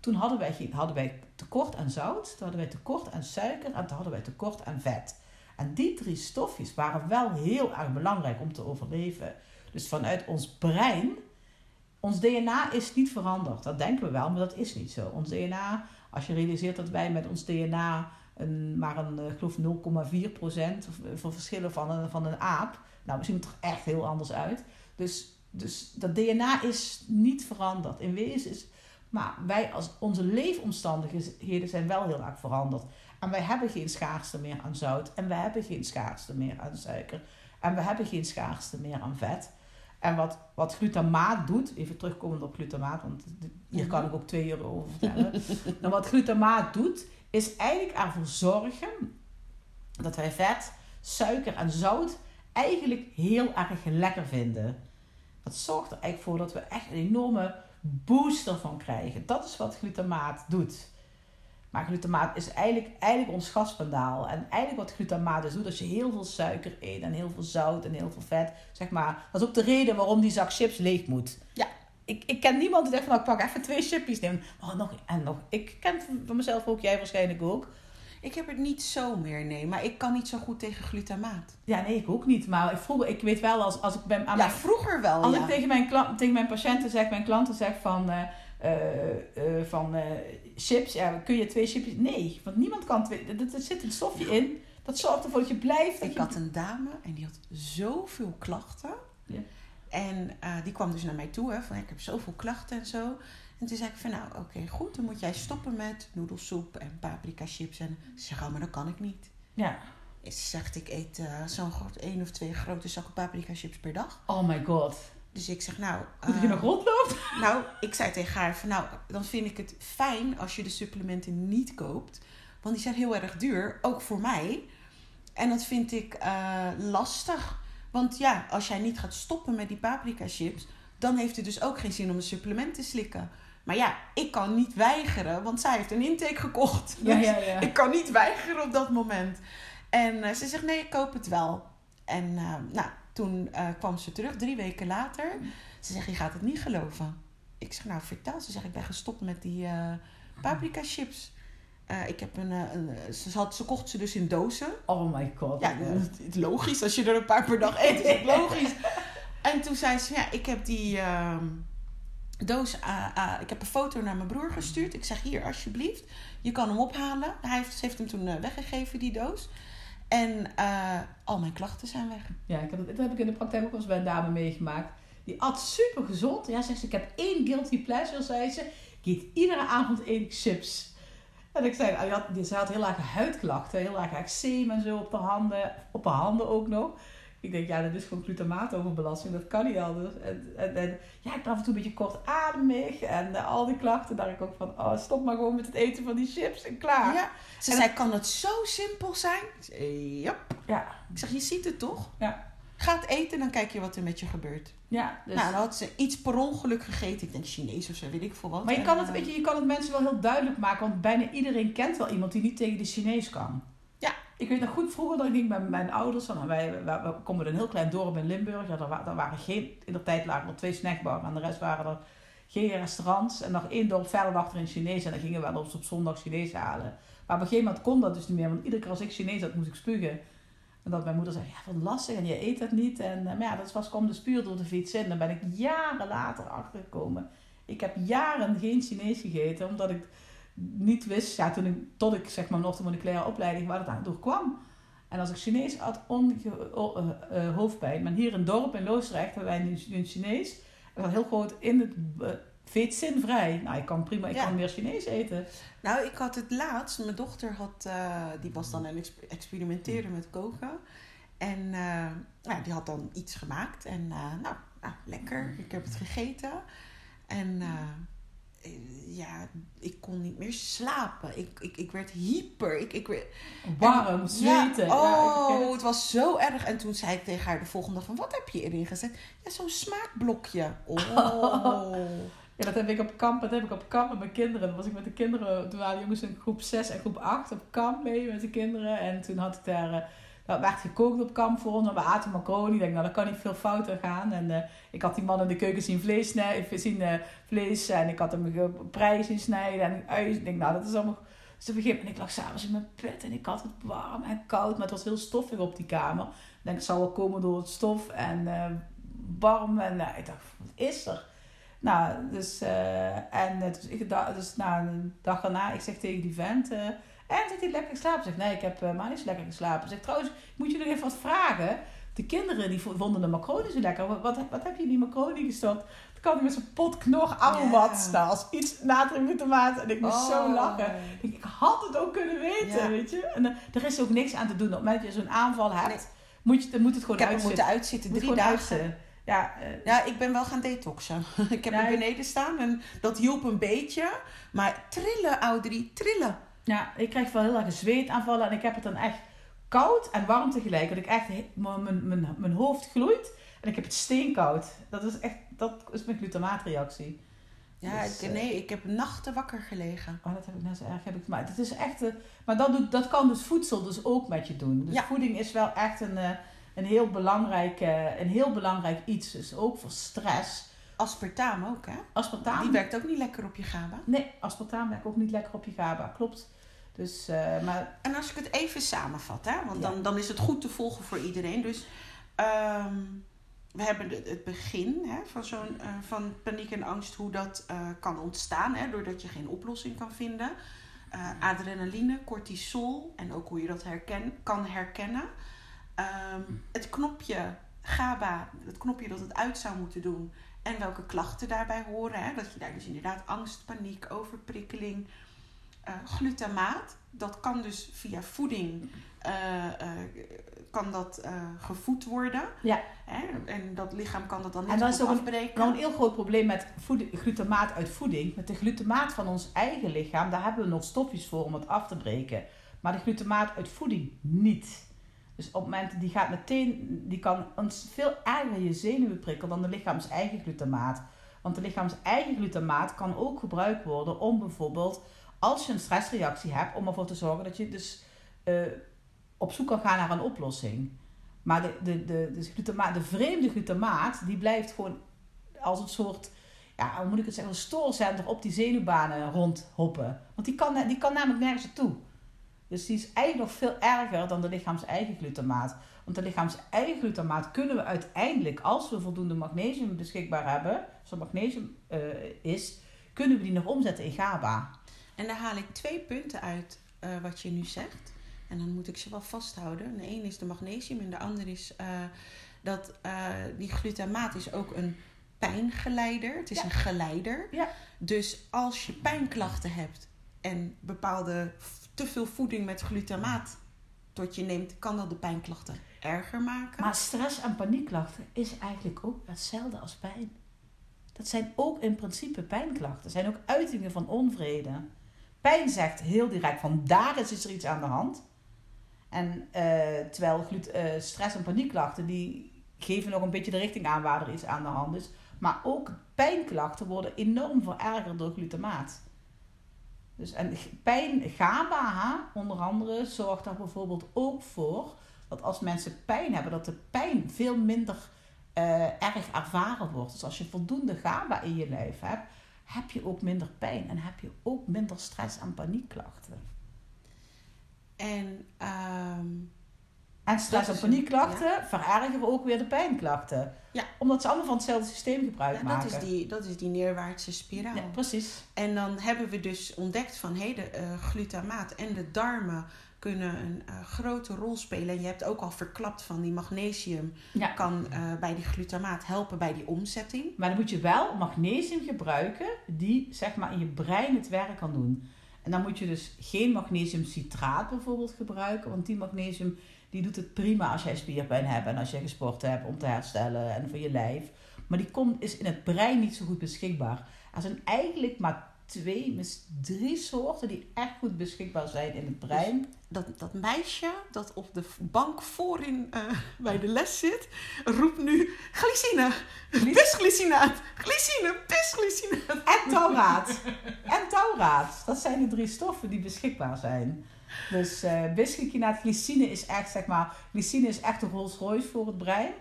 Toen hadden wij, geen, hadden wij tekort aan zout, toen hadden wij tekort aan suiker en toen hadden wij tekort aan vet. En die drie stofjes waren wel heel erg belangrijk om te overleven. Dus vanuit ons brein, ons DNA is niet veranderd. Dat denken we wel, maar dat is niet zo. Ons DNA, als je realiseert dat wij met ons DNA een, maar een, eh, ik geloof 0,4 procent van verschillen van een, van een aap. Nou, zien het er echt heel anders uit. Dus, dus dat DNA is niet veranderd. In wezen is. Maar wij als onze leefomstandigheden zijn wel heel erg veranderd. En wij hebben geen schaarste meer aan zout. En wij hebben geen schaarste meer aan suiker. En we hebben geen schaarste meer aan vet. En wat, wat glutamaat doet, even terugkomend op glutamaat, want hier kan ik ook twee uur over vertellen. nou, wat glutamaat doet, is eigenlijk ervoor zorgen dat wij vet, suiker en zout eigenlijk heel erg lekker vinden. Dat zorgt er eigenlijk voor dat we echt een enorme booster van krijgen. Dat is wat glutamaat doet. Maar glutamaat is eigenlijk, eigenlijk ons gaspendaal. En eigenlijk wat glutamaat dus doet, als je heel veel suiker eet en heel veel zout en heel veel vet, zeg maar, dat is ook de reden waarom die zak chips leeg moet. Ja. Ik, ik ken niemand die zegt van, nou, ik pak even twee chipjes nemen. Oh, nog en nog. Ik ken van mezelf ook, jij waarschijnlijk ook. Ik heb het niet zo meer, nee. Maar ik kan niet zo goed tegen glutamaat. Ja, nee, ik ook niet. Maar vroeger, ik weet wel, als, als ik ben aan Ja, mijn, vroeger wel, als ja. ik tegen mijn, klant, tegen mijn patiënten zeg, mijn klanten zeg van, eh, eh, eh, van chips, ja, kun je twee chipjes? Nee, want niemand kan twee. Er, zit een stofje in. Dat zorgt ervoor dat je blijft. Dat Ik je, had een dame en die had zoveel klachten. Ja. En die kwam dus naar mij toe, hè, van ik heb zoveel klachten en zo. En toen zei ik van nou, oké, goed, dan moet jij stoppen met noedelsoep en paprika chips. En ze zegt, oh, maar dat kan ik niet. Ja. Ze zegt, ik eet eh, zo'n groot één of twee grote zakken paprika chips per dag. Oh my god. Dus ik zeg, nou... Moet eh, je nog rondloopt? Nou, ik zei tegen haar van nou, dan vind ik het fijn als je de supplementen niet koopt. Want die zijn heel erg duur, ook voor mij. En dat vind ik eh, lastig. Want ja, als jij niet gaat stoppen met die paprika chips, dan heeft het dus ook geen zin om een supplement te slikken. Maar ja, ik kan niet weigeren, want zij heeft een intake gekocht. Ja, Dus ja, ja. Ik kan niet weigeren op dat moment. En eh, ze zegt nee, ik koop het wel. En eh, nou, toen eh, kwam ze terug, drie weken later. Ze zegt, je gaat het niet geloven. Ik zeg, nou vertel. Ze zegt, ik ben gestopt met die paprika chips. Ik heb een, een ze, had, ze kocht ze dus in dozen. Oh my god. Ja, het is logisch. Als je er een paar per dag eet, is het logisch. En toen zei ze, ja, ik heb die ehm, doos... ah, ah, ik heb een foto naar mijn broer gestuurd. Ik zeg, hier, alsjeblieft. Je kan hem ophalen. Hij heeft, ze heeft hem toen eh, weggegeven, die doos. En eh, al mijn klachten zijn weg. Ja, ik heb dat, heb ik in de praktijk ook eens bij een dame meegemaakt. Die at super gezond. Ja, zegt ze, ik heb één guilty pleasure, zei ze. Ik eet iedere avond één chips. En ik zei, nou, die had, ze heel erg huidklachten, heel erg eczeem en zo op de handen, op haar handen ook nog. Ik denk, ja, dat is gewoon glutamaatoverbelasting, dat kan niet anders. En, en, en ja, ik ben af en toe een beetje kortademig en eh, al die klachten. Daar ik ook van, oh, stop maar gewoon met het eten van die chips en klaar. Ja. Ze En zei, kan het zo simpel zijn? Ja. Ja, Ik zeg, je ziet het toch? Ja. Ga het eten, dan kijk je wat er met je gebeurt. ja dus... Nou, dan had ze iets per ongeluk gegeten. Ik denk Chinees of zo, weet ik veel wat. Maar je kan, het, eh, weet je, je kan het mensen wel heel duidelijk maken, want bijna iedereen kent wel iemand die niet tegen de Chinees kan. Ik weet nog goed, vroeger ik ging met mijn ouders, wij, komen uit een heel klein dorp in Limburg. Daar, daar waren geen, in de tijd lagen er twee snackbars en de rest waren er geen restaurants. En nog één dorp verder lag er een Chinees en dan gingen we wel op zondag Chinees halen. Maar op een gegeven moment kon dat dus niet meer, want iedere keer als ik Chinees had, moest ik spugen. En dat mijn moeder zei, ja wat lastig en je eet dat niet. En eh, maar ja, dat was kwam de spuur door de fiets in. Dan ben ik jaren later achtergekomen. Ik heb jaren geen Chinees gegeten, omdat ik niet wist, ja, toen ik, tot ik zeg maar nog de moleculaire opleiding, waar het aan door kwam. En als ik Chinees had, onge, eh, eh, hoofdpijn. Maar hier in het dorp in Loosdrecht hebben wij nu een Chinees. En dat heel groot in het uh, veetzinvrij. Nou, ik kan prima, ik Ja. kan meer Chinees eten. Nou, ik had het laatst. Mijn dochter had, die was dan aan het exp- experimenteren met koken. En nou, die had dan iets gemaakt. En nou, nou, lekker. Ik heb het gegeten. En ja, ik kon niet meer slapen. Ik, ik, ik werd hyper. Ik, ik werd, Warm, En- zweten. Ja, oh, het. het was zo erg. En toen zei ik tegen haar de volgende dag van... Wat heb je erin gezet? Ja, zo'n smaakblokje. Oh. Ja, dat heb ik op kamp, dat heb ik op kamp met mijn kinderen. Dan was ik met de kinderen, toen waren jongens in groep 6 en groep 8 op kamp mee met de kinderen. En toen had ik daar, eh, dat werd gekookt op kamp voor ons. En we aten macaroni. Ik denk, nou, dat kan niet veel fout gaan. En eh, ik had die man in de keuken zien vlees, snijden, zien, eh, vlees en ik had hem prijs zien snijden en ui. Ik denk, nou, dat is allemaal... Dus op een ik lag s'avonds in mijn bed en ik had het warm en koud, maar het was heel stoffig op die kamer. Ik denk, het zou wel komen door het stof en eh, warm. En eh, ik dacht, wat is er? Nou, dus, eh, en eh, dus, ik, dus na een dag daarna, ik zeg tegen die vent, eh, en heeft hij lekker geslapen? Zeg, nee, ik heb eh, maar niet zo lekker geslapen. Zeg, trouwens, moet je nog even wat vragen? De kinderen die vo- vonden de macaroni zo lekker. Wat, wat, wat heb je in die macaroni gestopt? Dan kan hij met zijn pot knog wat nou, als iets natriumglutamaat. En ik moest zo Oh. lachen. Ik, ik had het ook kunnen weten, Ja. weet je. En eh, er is ook niks aan te doen. Op het moment dat je zo'n aanval hebt, Nee. moet, je, dan moet het gewoon Ik heb uitzitten. moeten uitzitten, drie dagen. uitzitten. Ja, eh, Ja, ik ben wel gaan detoxen. ik heb Ja, ik- beneden staan en dat hielp een beetje. Maar trillen, Audrey, trillen. Ja, ik krijg wel heel erg zweetaanvallen en ik heb het dan echt koud en warm tegelijk. Dat ik echt, mijn, mijn, mijn, hoofd gloeit en ik heb het steenkoud. Dat is echt, dat is mijn glutamaatreactie. Ja, Dus, ik, eh, nee, ik heb nachten wakker gelegen. Oh, dat heb ik net zo erg. Heb ik, maar het is echt, eh, maar dat, doet, dat kan dus voedsel dus ook met je doen. Dus Ja. voeding is wel echt een, eh, een, heel belangrijk, een heel belangrijk iets. Dus ook voor stress. Aspartaam ook, hè? Aspartaam. Die werkt ook niet lekker op je GABA. Nee, aspartaam werkt ook niet lekker op je GABA. Klopt. Dus, eh, maar En als ik het even samenvat, hè, want Ja. dan, dan is het goed te volgen voor iedereen. Dus ehm, we hebben de- het begin hè, van, zo'n, eh, van paniek en angst, hoe dat eh, kan ontstaan, hè, doordat je geen oplossing kan vinden. Adrenaline, cortisol en ook hoe je dat herken, kan herkennen. Ehm, het knopje GABA, het knopje dat het uit zou moeten doen en welke klachten daarbij horen. Hè, dat je daar dus inderdaad angst, paniek, overprikkeling, eh, glutamaat. Dat kan dus via voeding eh, eh, kan dat, gevoed worden. Ja. Hè? En dat lichaam kan dat dan En niet dat goed is ook een- afbreken. Nou, een heel groot probleem met voeding, glutamaat uit voeding. Met de glutamaat van ons eigen lichaam, daar hebben we nog stofjes voor om het af te breken. Maar de glutamaat uit voeding niet. Dus op het moment, die gaat meteen, die kan veel erger je zenuwen prikkelen dan de lichaams eigen glutamaat. Want de lichaams eigen glutamaat kan ook gebruikt worden om bijvoorbeeld, als je een stressreactie hebt, om ervoor te zorgen dat je dus eh, op zoek kan gaan naar een oplossing. Maar de, de, de, de, glutamaat, de vreemde glutamaat, die blijft gewoon als een soort, ja, hoe moet ik het zeggen, een stoorzender op die zenuwbanen rondhoppen. Want die kan, die kan namelijk nergens naartoe. Dus die is eigenlijk nog veel erger dan de lichaams eigen glutamaat. Want de lichaams eigen glutamaat kunnen we uiteindelijk, als we voldoende magnesium beschikbaar hebben, als er magnesium eh, is, kunnen we die nog omzetten in GABA. En daar haal ik twee punten uit eh, wat je nu zegt. En dan moet ik ze wel vasthouden. De een is de magnesium en de ander is eh, dat die glutamaat is ook een pijngeleider. Het is Ja. een geleider. Ja. Dus als je pijnklachten hebt en bepaalde te veel voeding met glutamaat tot je neemt, kan dat de pijnklachten erger maken. Maar stress en paniekklachten is eigenlijk ook hetzelfde als pijn. Dat zijn ook in principe pijnklachten. Dat zijn ook uitingen van onvrede. Pijn zegt heel direct van daar is, er iets aan de hand. En eh, terwijl eh, stress en paniekklachten die geven nog een beetje de richting aan waar er iets aan de hand is. Maar ook pijnklachten worden enorm verergerd door glutamaat. Dus en pijn, GABA onder andere, zorgt er bijvoorbeeld ook voor dat als mensen pijn hebben, dat de pijn veel minder eh, erg ervaren wordt. Dus als je voldoende GABA in je lijf hebt, heb je ook minder pijn en heb je ook minder stress en paniekklachten. En ehm, En stress en paniekklachten verergeren ook weer de pijnklachten. Ja. Omdat ze allemaal van hetzelfde systeem gebruik ja, maken. dat, is die, dat is die neerwaartse spiraal. Ja, precies. En dan hebben we dus ontdekt van hey, de eh, glutamaat en de darmen kunnen een eh, grote rol spelen. En je hebt ook al verklapt van die magnesium Ja. kan eh, bij die glutamaat helpen bij die omzetting. Maar dan moet je wel magnesium gebruiken die zeg maar in je brein het werk kan doen. En dan moet je dus geen magnesiumcitraat bijvoorbeeld gebruiken, want die magnesium die doet het prima als jij spierpijn hebt en als je gesport hebt om te herstellen en voor je lijf. Maar die komt, is in het brein niet zo goed beschikbaar. Er zijn eigenlijk maar twee, misschien drie soorten die echt goed beschikbaar zijn in het brein. Dat, dat meisje dat op de bank voorin eh, bij de les zit, roept nu glycine, bisglycinaat, glycine, bisglycinaat. En tauraat. en tauraat. Dat zijn de drie stoffen die beschikbaar zijn. Dus eh bisglycinaat, glycine is echt, zeg maar, glycine is echt de Rolls Royce voor het brein.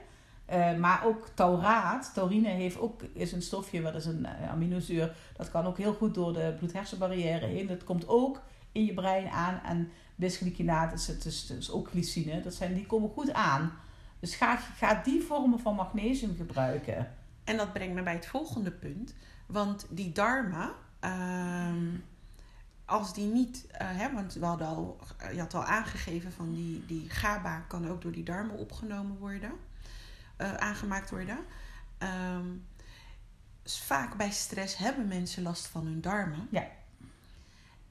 Eh, maar ook tauraat, taurine heeft ook, is een stofje, wat is een eh, aminozuur. Dat kan ook heel goed door de bloed-hersenbarrière heen. Dat komt ook in je brein aan. En bisglycinaat is, het is, is ook glycine. Dat zijn, die komen goed aan. Dus ga, ga die vormen van magnesium gebruiken. En dat brengt me bij het volgende punt. Want die darmen, ehm, als die niet, eh, hè, want we hadden al, je had al aangegeven van die, die GABA kan ook door die darmen opgenomen worden, eh, aangemaakt worden. Ehm, vaak bij stress hebben mensen last van hun darmen. Ja.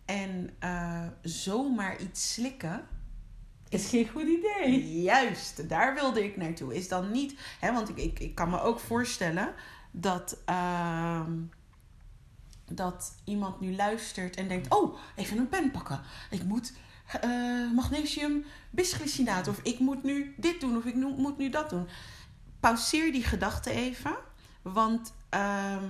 En eh, zomaar iets slikken, Is geen goed idee. Juist, daar wilde ik naartoe. Is dan niet, hè, want ik, ik, ik kan me ook voorstellen dat, ehm, dat iemand nu luistert en denkt: Oh, even een pen pakken. Ik moet eh, magnesium bisglycinaat, of ik moet nu dit doen, of ik moet nu dat doen. Pauzeer die gedachte even, want. ehm,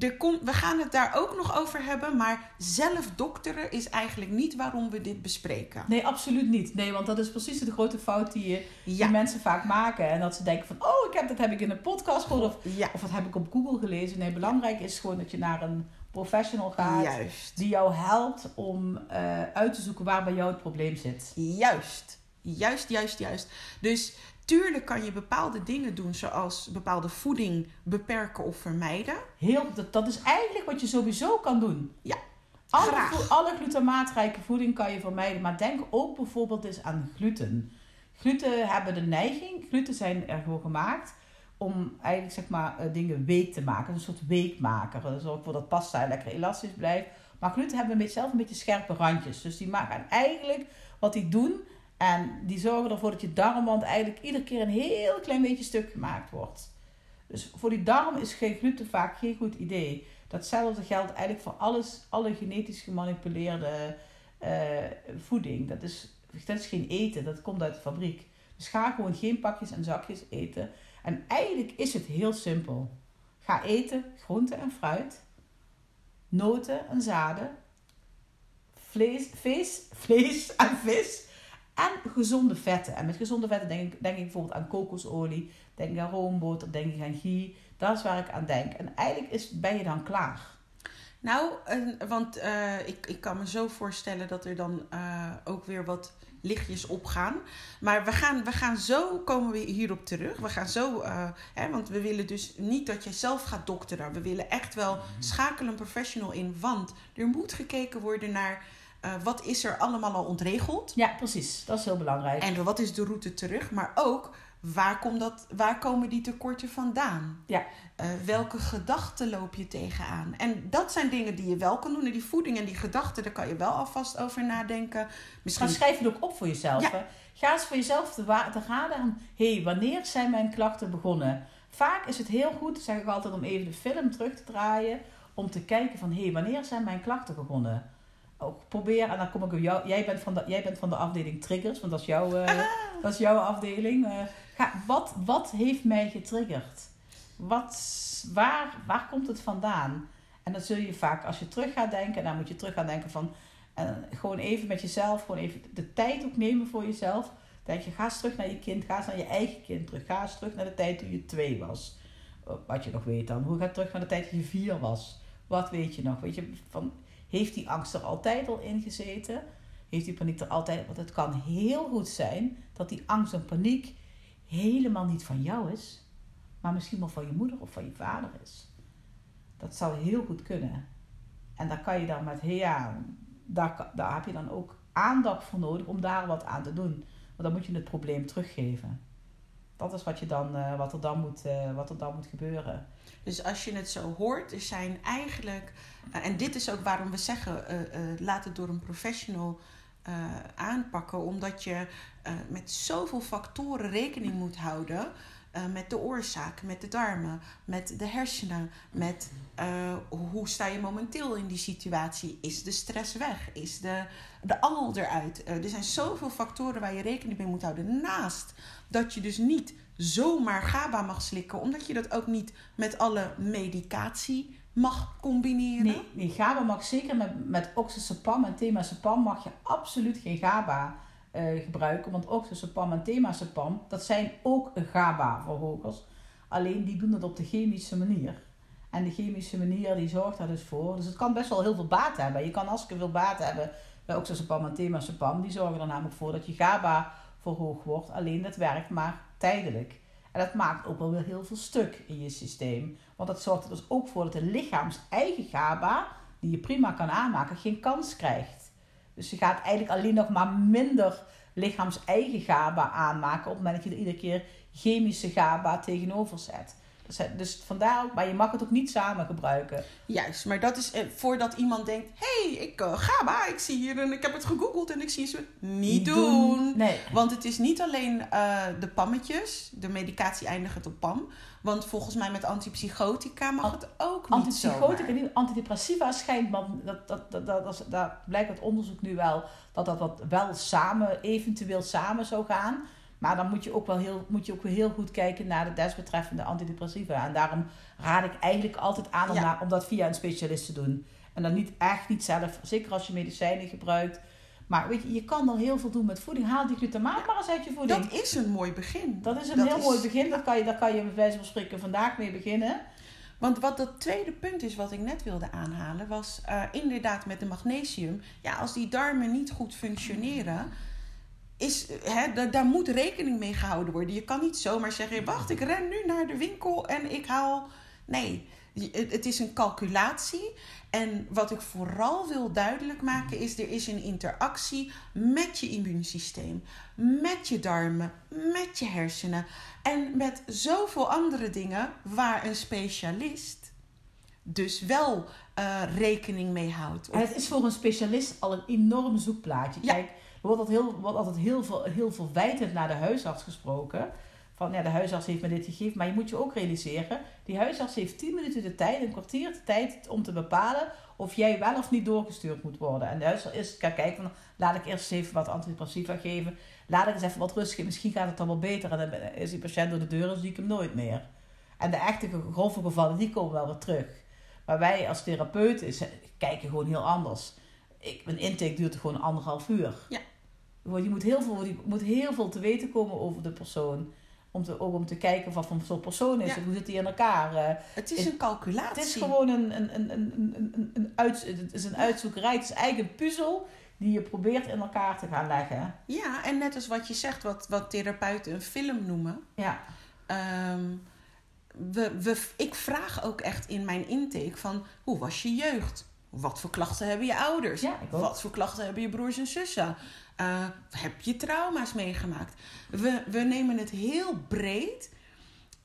er komt, we gaan het daar ook nog over hebben, maar zelf dokteren is eigenlijk niet waarom we dit bespreken. Nee, absoluut niet. Nee, want dat is precies de grote fout die, je, die Ja, mensen vaak maken. En dat ze denken van, oh, ik heb, dat heb ik in een podcast gehoord. Of, ja, of dat heb ik op Google gelezen. Nee, belangrijk is gewoon dat je naar een professional gaat. juist. Die jou helpt om eh, uit te zoeken waar bij jou het probleem zit. Juist. Juist, juist, juist. Dus tuurlijk kan je bepaalde dingen doen, zoals bepaalde voeding beperken of vermijden. Heel, dat, dat is eigenlijk wat je sowieso kan doen. Ja, Alle, graag. alle glutamaatrijk voeding kan je vermijden. Maar denk ook bijvoorbeeld eens aan gluten. Gluten hebben de neiging, gluten zijn er gewoon gemaakt om eigenlijk zeg maar eh, dingen week te maken. Een soort weekmaker. Dat zorgt ervoor dat pasta lekker elastisch blijft. Maar gluten hebben een beetje, zelf een beetje scherpe randjes. Dus die maken eigenlijk wat die doen. En die zorgen ervoor dat je darmwand eigenlijk iedere keer een heel klein beetje stuk gemaakt wordt. Dus voor die darm is geen gluten vaak geen goed idee. Datzelfde geldt eigenlijk voor alles, alle genetisch gemanipuleerde eh, voeding. Dat is, dat geen eten, dat komt uit de fabriek. Dus ga gewoon geen pakjes en zakjes eten. En eigenlijk is het heel simpel. Ga eten groente en fruit, noten en zaden, vlees, vis, vlees en vis en gezonde vetten. En met gezonde vetten denk ik, denk ik bijvoorbeeld aan kokosolie, denk ik aan roomboter, denk ik aan ghee. Dat is waar ik aan denk. En eigenlijk is, ben je dan klaar. Nou, en- want eh, ik, ik kan me zo voorstellen dat er dan eh, ook weer wat lichtjes opgaan. Maar we gaan, we gaan zo, komen we hierop terug. We gaan zo, eh, hè, want we willen dus niet dat jij zelf gaat dokteren. We willen echt wel schakelen een professional in. Want er moet gekeken worden naar eh, wat is er allemaal al ontregeld. Ja, precies. Dat is heel belangrijk. En wat is de route terug? Maar ook, waar, komt dat, waar komen die tekorten vandaan? Ja. Eh, welke gedachten loop je tegenaan? En dat zijn dingen die je wel kan doen. En die voeding en die gedachten, daar kan je wel alvast over nadenken. Misschien Maar schrijf het ook op voor jezelf. Ja. Ga eens voor jezelf te, te raden aan... Hé, hey, wanneer zijn mijn klachten begonnen? Vaak is het heel goed, zeg ik altijd, om even de film terug te draaien. Om te kijken van... Hé, hey, wanneer zijn mijn klachten begonnen? Ook probeer, en dan kom ik op jou... Jij bent van de, jij bent van de afdeling triggers, want dat is jouw, eh, dat is jouw afdeling. Eh, ga, wat, wat heeft mij getriggerd? Wat, waar, waar komt het vandaan? En dan zul je vaak, als je terug gaat denken... Dan moet je terug gaan denken van... En gewoon even met jezelf, gewoon even de tijd ook nemen voor jezelf. Denk je, ga eens terug naar je kind, ga eens naar je eigen kind terug. Ga eens terug naar de tijd toen je twee was. Eh, Wat je nog weet dan. Hoe ga je terug naar de tijd dat je vier was? Wat weet je nog? Weet je, van, heeft die angst er altijd al in gezeten? Heeft die paniek er altijd... Want het kan heel goed zijn dat die angst en paniek helemaal niet van jou is. Maar misschien wel van je moeder of van je vader is. Dat zou heel goed kunnen. En daar kan je dan met, ja, daar, daar heb je dan ook aandacht voor nodig om daar wat aan te doen. Want dan moet je het probleem teruggeven. Dat is wat, je dan, eh, wat, er, dan moet, eh, wat er dan moet gebeuren. Dus als je het zo hoort, er zijn eigenlijk, eh, en dit is ook waarom we zeggen, laat het door een professional aanpakken, omdat je met zoveel factoren rekening moet houden. met de oorzaak, met de darmen, met de hersenen, met hoe sta je momenteel in die situatie? Is de stress weg? Is de, de angel eruit? Er zijn zoveel factoren waar je rekening mee moet houden. Naast dat je dus niet zomaar GABA mag slikken, omdat je dat ook niet met alle medicatie mag combineren. Nee, GABA mag zeker met, met oxazepam en temazepam mag je absoluut geen GABA eh, gebruiken. Want oxazepam en temazepam, dat zijn ook GABA-verhogers. Alleen die doen het op de chemische manier. En de chemische manier die zorgt daar dus voor. Dus het kan best wel heel veel baat hebben. Je kan hartstikke veel baat hebben bij oxazepam en temazepam. Die zorgen er namelijk voor dat je GABA verhoogd wordt. Alleen dat werkt maar tijdelijk. En dat maakt ook wel weer heel veel stuk in je systeem. Want dat zorgt er dus ook voor dat de lichaams eigen GABA, die je prima kan aanmaken, geen kans krijgt. Dus je gaat eigenlijk alleen nog maar minder lichaams eigen GABA aanmaken op het moment dat je er iedere keer chemische GABA tegenover zet. Dus vandaar ook, maar je mag het ook niet samen gebruiken. Juist, maar dat is eh, voordat iemand denkt: hé, hey, ik uh, ga maar, ik zie hier en ik heb het gegoogeld en ik zie ze. Niet, doen. doen. Nee. Want het is niet alleen uh, de pammetjes, de medicatie eindigt op PAM. Want volgens mij met antipsychotica mag het ook niet Antipsychotica, niet antidepressiva schijnt, maar dat, dat, dat, dat, dat, dat blijkt uit onderzoek nu wel, dat dat, dat wel samen, eventueel samen zou gaan. Maar dan moet je ook wel heel, moet je ook heel goed kijken naar de desbetreffende antidepressiva. En daarom raad ik eigenlijk altijd aan om, naar, om dat via een specialist te doen. En dan niet echt niet zelf, zeker als je medicijnen gebruikt. Maar weet je, je kan dan heel veel doen met voeding. Haal die glutamaat maar eens uit je voeding. Dat is een mooi begin. Dat is een heel mooi begin. Daar kan, je, daar kan je bij wijze van spreken vandaag mee beginnen. Want wat dat tweede punt is wat ik net wilde aanhalen, was uh, inderdaad met de magnesium. Ja, als die darmen niet goed functioneren, is, hè, daar moet rekening mee gehouden worden. Je kan niet zomaar zeggen: wacht, ik ren nu naar de winkel en ik haal. Nee, het is een calculatie. En wat ik vooral wil duidelijk maken is: er is een interactie met je immuunsysteem, met je darmen, met je hersenen en met zoveel andere dingen waar een specialist dus wel uh, rekening mee houdt. En het is voor een specialist al een enorm zoekplaatje. Kijk, wordt altijd heel, wordt altijd heel veel, heel veel wijtend naar de huisarts gesproken van ja, de huisarts heeft me dit gegeven. Maar je moet je ook realiseren, die huisarts heeft 10 minuten de tijd, een kwartier de tijd om te bepalen of jij wel of niet doorgestuurd moet worden. En de huisarts is, kan kijken van, laat ik eerst even wat antidepressiva geven. Laat ik eens even wat rust geven. Misschien gaat het dan wel beter. En dan is die patiënt door de deur en zie ik hem nooit meer. En de echte grove gevallen, die komen wel weer terug. Maar wij als therapeuten kijken gewoon heel anders. Ik, een intake duurt gewoon anderhalf uur. Ja. Je moet heel, veel, je moet heel veel te weten komen over de persoon. Om te, ook om te kijken wat voor soort persoon is het, hoe zit die in elkaar. Uh, het is een calculatie. Het is gewoon een, een, een, een, een, een, uit, het is een uitzoekerij. Het is eigenlijk een puzzel die je probeert in elkaar te gaan leggen. Ja, en net als wat je zegt, wat, wat therapeuten een film noemen. Ja. Um, we, we, ik vraag ook echt in mijn intake van, hoe was je jeugd? Wat voor klachten hebben je ouders? Ja, Wat voor klachten hebben je broers en zussen? Uh, heb je trauma's meegemaakt? We, we nemen het heel breed.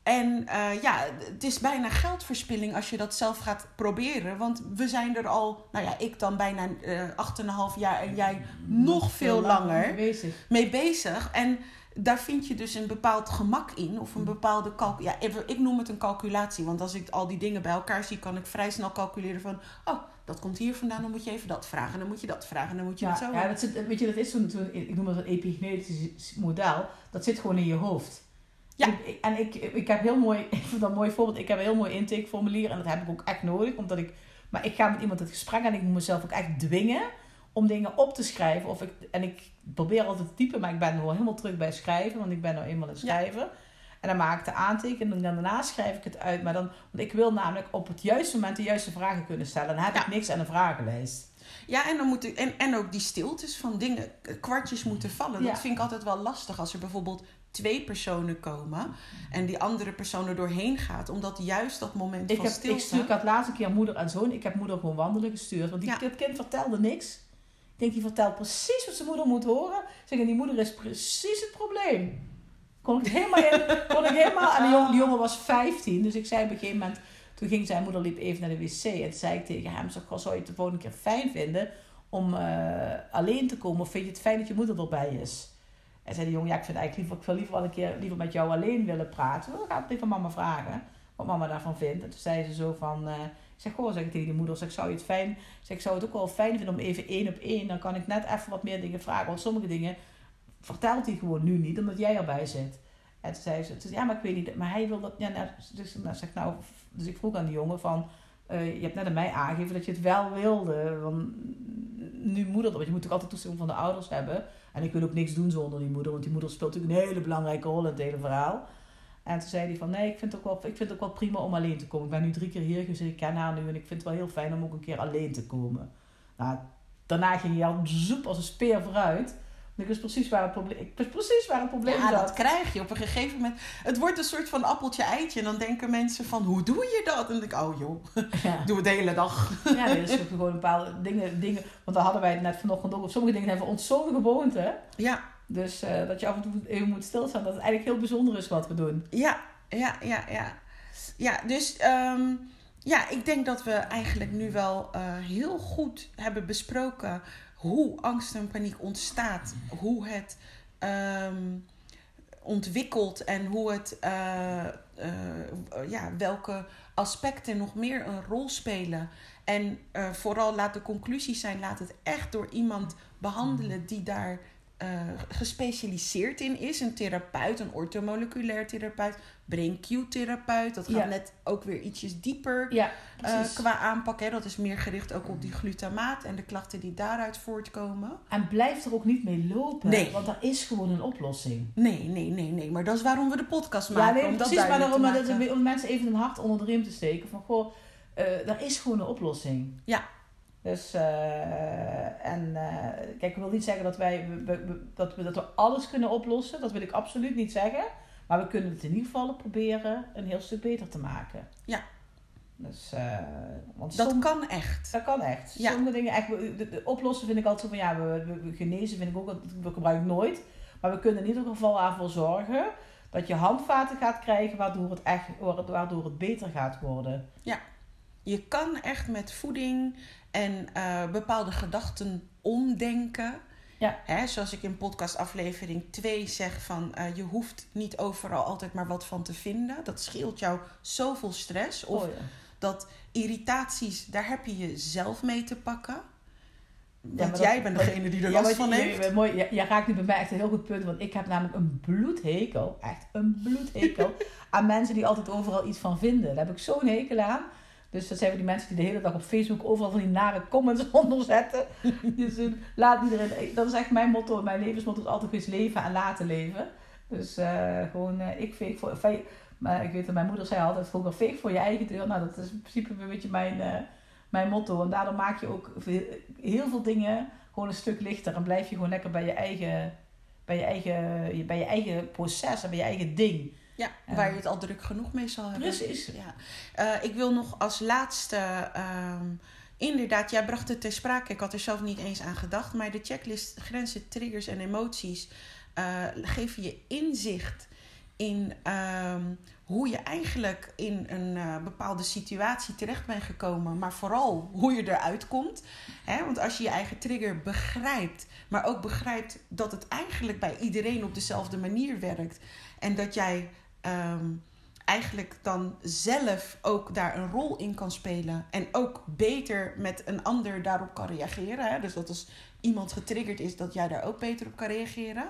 En uh, ja, het is bijna geldverspilling als je dat zelf gaat proberen. Want we zijn er al, nou ja, ik dan bijna uh, 8,5 jaar en jij nog veel langer mee bezig. mee bezig. En daar vind je dus een bepaald gemak in. Of een bepaalde ja, ik noem het een calculatie. Want als ik al die dingen bij elkaar zie, kan ik vrij snel calculeren van... Oh, dat komt hier vandaan, dan moet je even dat vragen. Dan moet je dat vragen, dan moet je ja, dat zo... Ja, dat zit, weet je, dat is zo'n, zo ik noem het een epigenetisch model. Dat zit gewoon in je hoofd. Ja. Ik, en ik, ik heb heel mooi, ik vind dat een mooi voorbeeld. Ik heb een heel mooi intakeformulier en dat heb ik ook echt nodig. Omdat ik, maar ik ga met iemand het gesprek en ik moet mezelf ook echt dwingen om dingen op te schrijven. Of ik, en ik probeer altijd te typen, maar ik ben wel helemaal terug bij schrijven, want ik ben nou eenmaal een schrijver. En dan maak ik de aantekening en daarna schrijf ik het uit. Maar dan, want ik wil namelijk op het juiste moment de juiste vragen kunnen stellen. Dan heb ik niks aan een vragenlijst. Ja, en, dan moet ik, en, en ook die stiltes van dingen, kwartjes moeten vallen. Dat vind ik altijd wel lastig als er bijvoorbeeld twee personen komen en die andere persoon er doorheen gaat, omdat juist dat moment ik van heb, stilte... Ik, stuur, ik had laatste keer moeder en zoon, ik heb moeder gewoon wandelen gestuurd, want die, ja. dat kind vertelde niks. Ik denk, die vertelt precies wat zijn moeder moet horen. Zeg, en die moeder is precies het probleem. Kon ik helemaal kon ik helemaal, en de jongen, die jongen was 15, dus ik zei op een gegeven moment, toen ging zijn moeder liep even naar de wc en toen zei ik tegen hem, zeg, zou je het de volgende keer fijn vinden om uh, alleen te komen of vind je het fijn dat je moeder erbij is? En zei de jongen, ja, ik vind eigenlijk liever, ik wil liever wel een keer liever met jou alleen willen praten. Dan ga ik even mama vragen wat mama daarvan vindt. En toen zei ze zo van, uh, ik zeg, goh, zeg ik tegen die moeder, zeg, zou je het fijn, zeg, ik zou het ook wel fijn vinden om even één op één, dan kan ik net even wat meer dingen vragen. Want sommige dingen vertelt hij gewoon nu niet, omdat jij erbij zit. En toen zei ze, ja, maar ik weet niet, maar hij wil dat, ja, nou, dus, nou, zeg, nou, dus ik vroeg aan die jongen van, uh, je hebt net aan mij aangegeven dat je het wel wilde. Want nu moeder, want je moet natuurlijk altijd toestemming van de ouders hebben. En ik wil ook niks doen zonder die moeder, want die moeder speelt natuurlijk een hele belangrijke rol in het hele verhaal. En toen zei hij van, nee, ik vind, het ook wel, ik vind het ook wel prima om alleen te komen. Ik ben nu drie keer hier geweest, ik ken haar nu en ik vind het wel heel fijn om ook een keer alleen te komen. Nou, daarna ging hij al zoep als een speer vooruit. Ik wist precies waar het probleem, ik wist precies waar het probleem ja, zat. dat krijg je op een gegeven moment. Het wordt een soort van appeltje-eitje. En dan denken mensen van, hoe doe je dat? En dan denk ik, oh joh, ja. doe het de hele dag. Ja, dat is ook gewoon bepaalde dingen, dingen. Want daar hadden wij het net vanochtend ook. Sommige dingen hebben ons zo'n gewoonte. Ja. Dus uh, dat je af en toe even moet stilstaan. Dat het eigenlijk heel bijzonder is wat we doen. Ja, ja, ja, ja. Ja, dus ehm, ja, ik denk dat we eigenlijk nu wel eh, heel goed hebben besproken hoe angst en paniek ontstaat, hoe het ehm, ontwikkelt en hoe het, eh, eh, ja, welke aspecten nog meer een rol spelen. En eh, vooral laat de conclusies zijn, laat het echt door iemand behandelen die daar gespecialiseerd in is. Een therapeut, een orthomoleculair therapeut, brain-Q-therapeut. Dat gaat Ja. net ook weer ietsjes dieper Ja, eh, qua aanpak. Hè. Dat is meer gericht ook op die glutamaat en de klachten die daaruit voortkomen. En blijf er ook niet mee lopen. Nee. Want er is gewoon een oplossing. Nee, nee, nee, nee. Maar dat is waarom we de podcast maken. Ja, nee, om dat precies. Maar duidelijk daarom maar dat, maken. om mensen even een hart onder de riem te steken. Van, goh, eh er is gewoon een oplossing. Ja. Dus, eh, en eh, kijk, ik wil niet zeggen dat wij we- we- we- dat, we, dat we alles kunnen oplossen. Dat wil ik absoluut niet zeggen. Maar we kunnen het in ieder geval proberen een heel stuk beter te maken. Ja. Dus, eh, want Dat som- kan echt. dat kan echt. Ja. Sommige dingen, echt, de, de oplossen vind ik altijd van ja, we, we, we genezen vind ik ook, dat gebruik ik nooit. Maar we kunnen in ieder geval ervoor zorgen dat je handvaten gaat krijgen waardoor het, echt, waardoor het beter gaat worden. Je kan echt met voeding en eh, bepaalde gedachten omdenken. Ja. Hè, zoals ik in podcast aflevering 2 zeg van eh, je hoeft niet overal altijd maar wat van te vinden. Dat scheelt jou zoveel stress. Of Oh ja. dat irritaties, daar heb je jezelf mee te pakken. Want dat- jij bent degene die er Ja, last van je- heeft. je- mooi, je, je raakt nu bij mij echt een heel goed punt. Want ik heb namelijk een bloedhekel, echt een bloedhekel, aan mensen die altijd overal iets van vinden. Daar heb ik zo'n hekel aan. Dus dat zijn we die mensen die de hele dag op Facebook overal van die nare comments onder zetten. Dus laat iedereen, dat is echt mijn motto. Mijn levensmotto is altijd geweest leven en laten leven. Dus eh, gewoon, eh, ik veeg voor... Maar ik weet dat mijn moeder zei altijd vroeger, veeg voor je eigen deur. Nou, dat is in principe een beetje mijn, eh, mijn motto. En daardoor maak je ook veel- heel veel dingen gewoon een stuk lichter. En blijf je gewoon lekker bij je eigen, bij je eigen, bij je eigen proces en bij je eigen ding. Ja, waar je het al druk genoeg mee zal hebben. Precies. Ja. Eh, ik wil nog als laatste, ehm, inderdaad, jij bracht het ter sprake. Ik had er zelf niet eens aan gedacht. Maar de checklist grenzen, triggers en emoties eh, geven je inzicht in ehm, hoe je eigenlijk in een eh, bepaalde situatie terecht bent gekomen. Maar vooral hoe je eruit komt. Hè? Want als je je eigen trigger begrijpt, maar ook begrijpt dat het eigenlijk bij iedereen op dezelfde manier werkt. En dat jij ehm, eigenlijk dan zelf ook daar een rol in kan spelen. En ook beter met een ander daarop kan reageren. Hè? Dus dat als iemand getriggerd is, dat jij daar ook beter op kan reageren.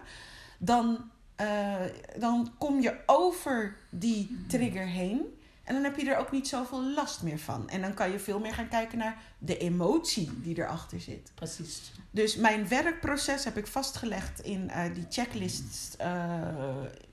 Dan, eh, dan kom je over die trigger heen. En dan heb je er ook niet zoveel last meer van. En dan kan je veel meer gaan kijken naar de emotie die erachter zit. Precies. Dus mijn werkproces heb ik vastgelegd in eh, die checklist. eh,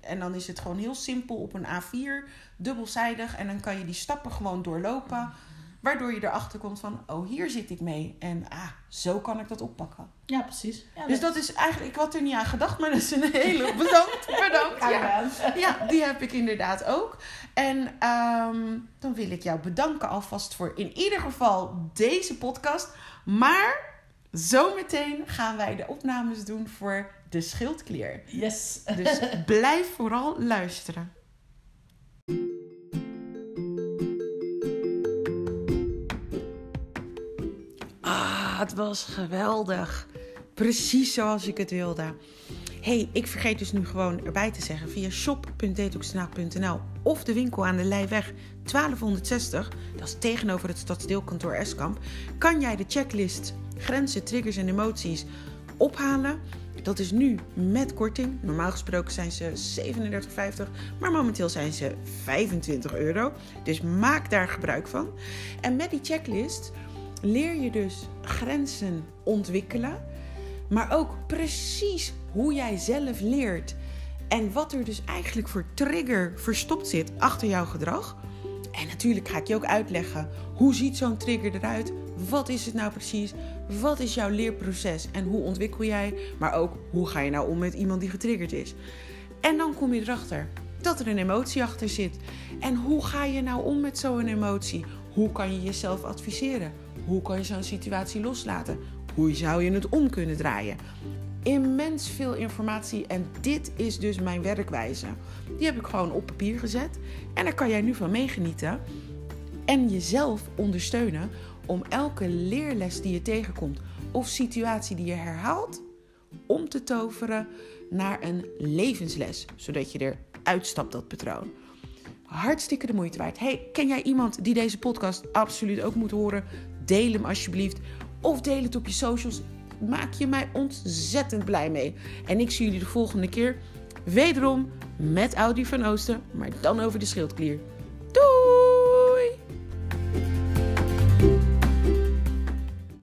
en dan is het gewoon heel simpel op een A4, dubbelzijdig. En dan kan je die stappen gewoon doorlopen. Waardoor je erachter komt van, oh hier zit ik mee. En ah, zo kan ik dat oppakken. Ja, precies. Ja, Dus dat is eigenlijk, ik had er niet aan gedacht, maar dat is een hele bedankt. Bedankt. Ja. Ja, die heb ik inderdaad ook. En ehm, dan wil ik jou bedanken alvast voor in ieder geval deze podcast. Maar zometeen gaan wij de opnames doen voor de schildklier. Yes. Dus blijf vooral luisteren. Het was geweldig. Precies zoals ik het wilde. hey, ik vergeet dus nu gewoon erbij te zeggen via shop.detoxnaak.nl of de winkel aan de Leijweg 1260, dat is tegenover het stadsdeelkantoor Eskamp, kan jij de checklist grenzen, triggers en emoties ophalen. Dat is nu met korting. Normaal gesproken zijn ze 37,50, maar momenteel zijn ze 25 euro. Dus maak daar gebruik van. En met die checklist leer je dus grenzen ontwikkelen, maar ook precies hoe jij zelf leert en wat er dus eigenlijk voor trigger verstopt zit achter jouw gedrag. En natuurlijk ga ik je ook uitleggen hoe ziet zo'n trigger eruit? Wat is het nou precies? Wat is jouw leerproces en hoe ontwikkel jij? Maar ook hoe ga je nou om met iemand die getriggerd is? En dan kom je erachter dat er een emotie achter zit. En hoe ga je nou om met zo'n emotie? Hoe kan je jezelf adviseren? Hoe kan je zo'n situatie loslaten? Hoe zou je het om kunnen draaien? immens veel informatie en dit is dus mijn werkwijze. Die heb ik gewoon op papier gezet en daar kan jij nu van meegenieten en jezelf ondersteunen om elke leerles die je tegenkomt of situatie die je herhaalt om te toveren naar een levensles, zodat je er uitstapt dat patroon. Hartstikke de moeite waard. Hey, ken jij iemand die deze podcast absoluut ook moet horen? Deel hem alsjeblieft. Of deel het op je socials. Maak je mij ontzettend blij mee. En ik zie jullie de volgende keer. Wederom met Audi van Oosten, maar dan over de schildklier.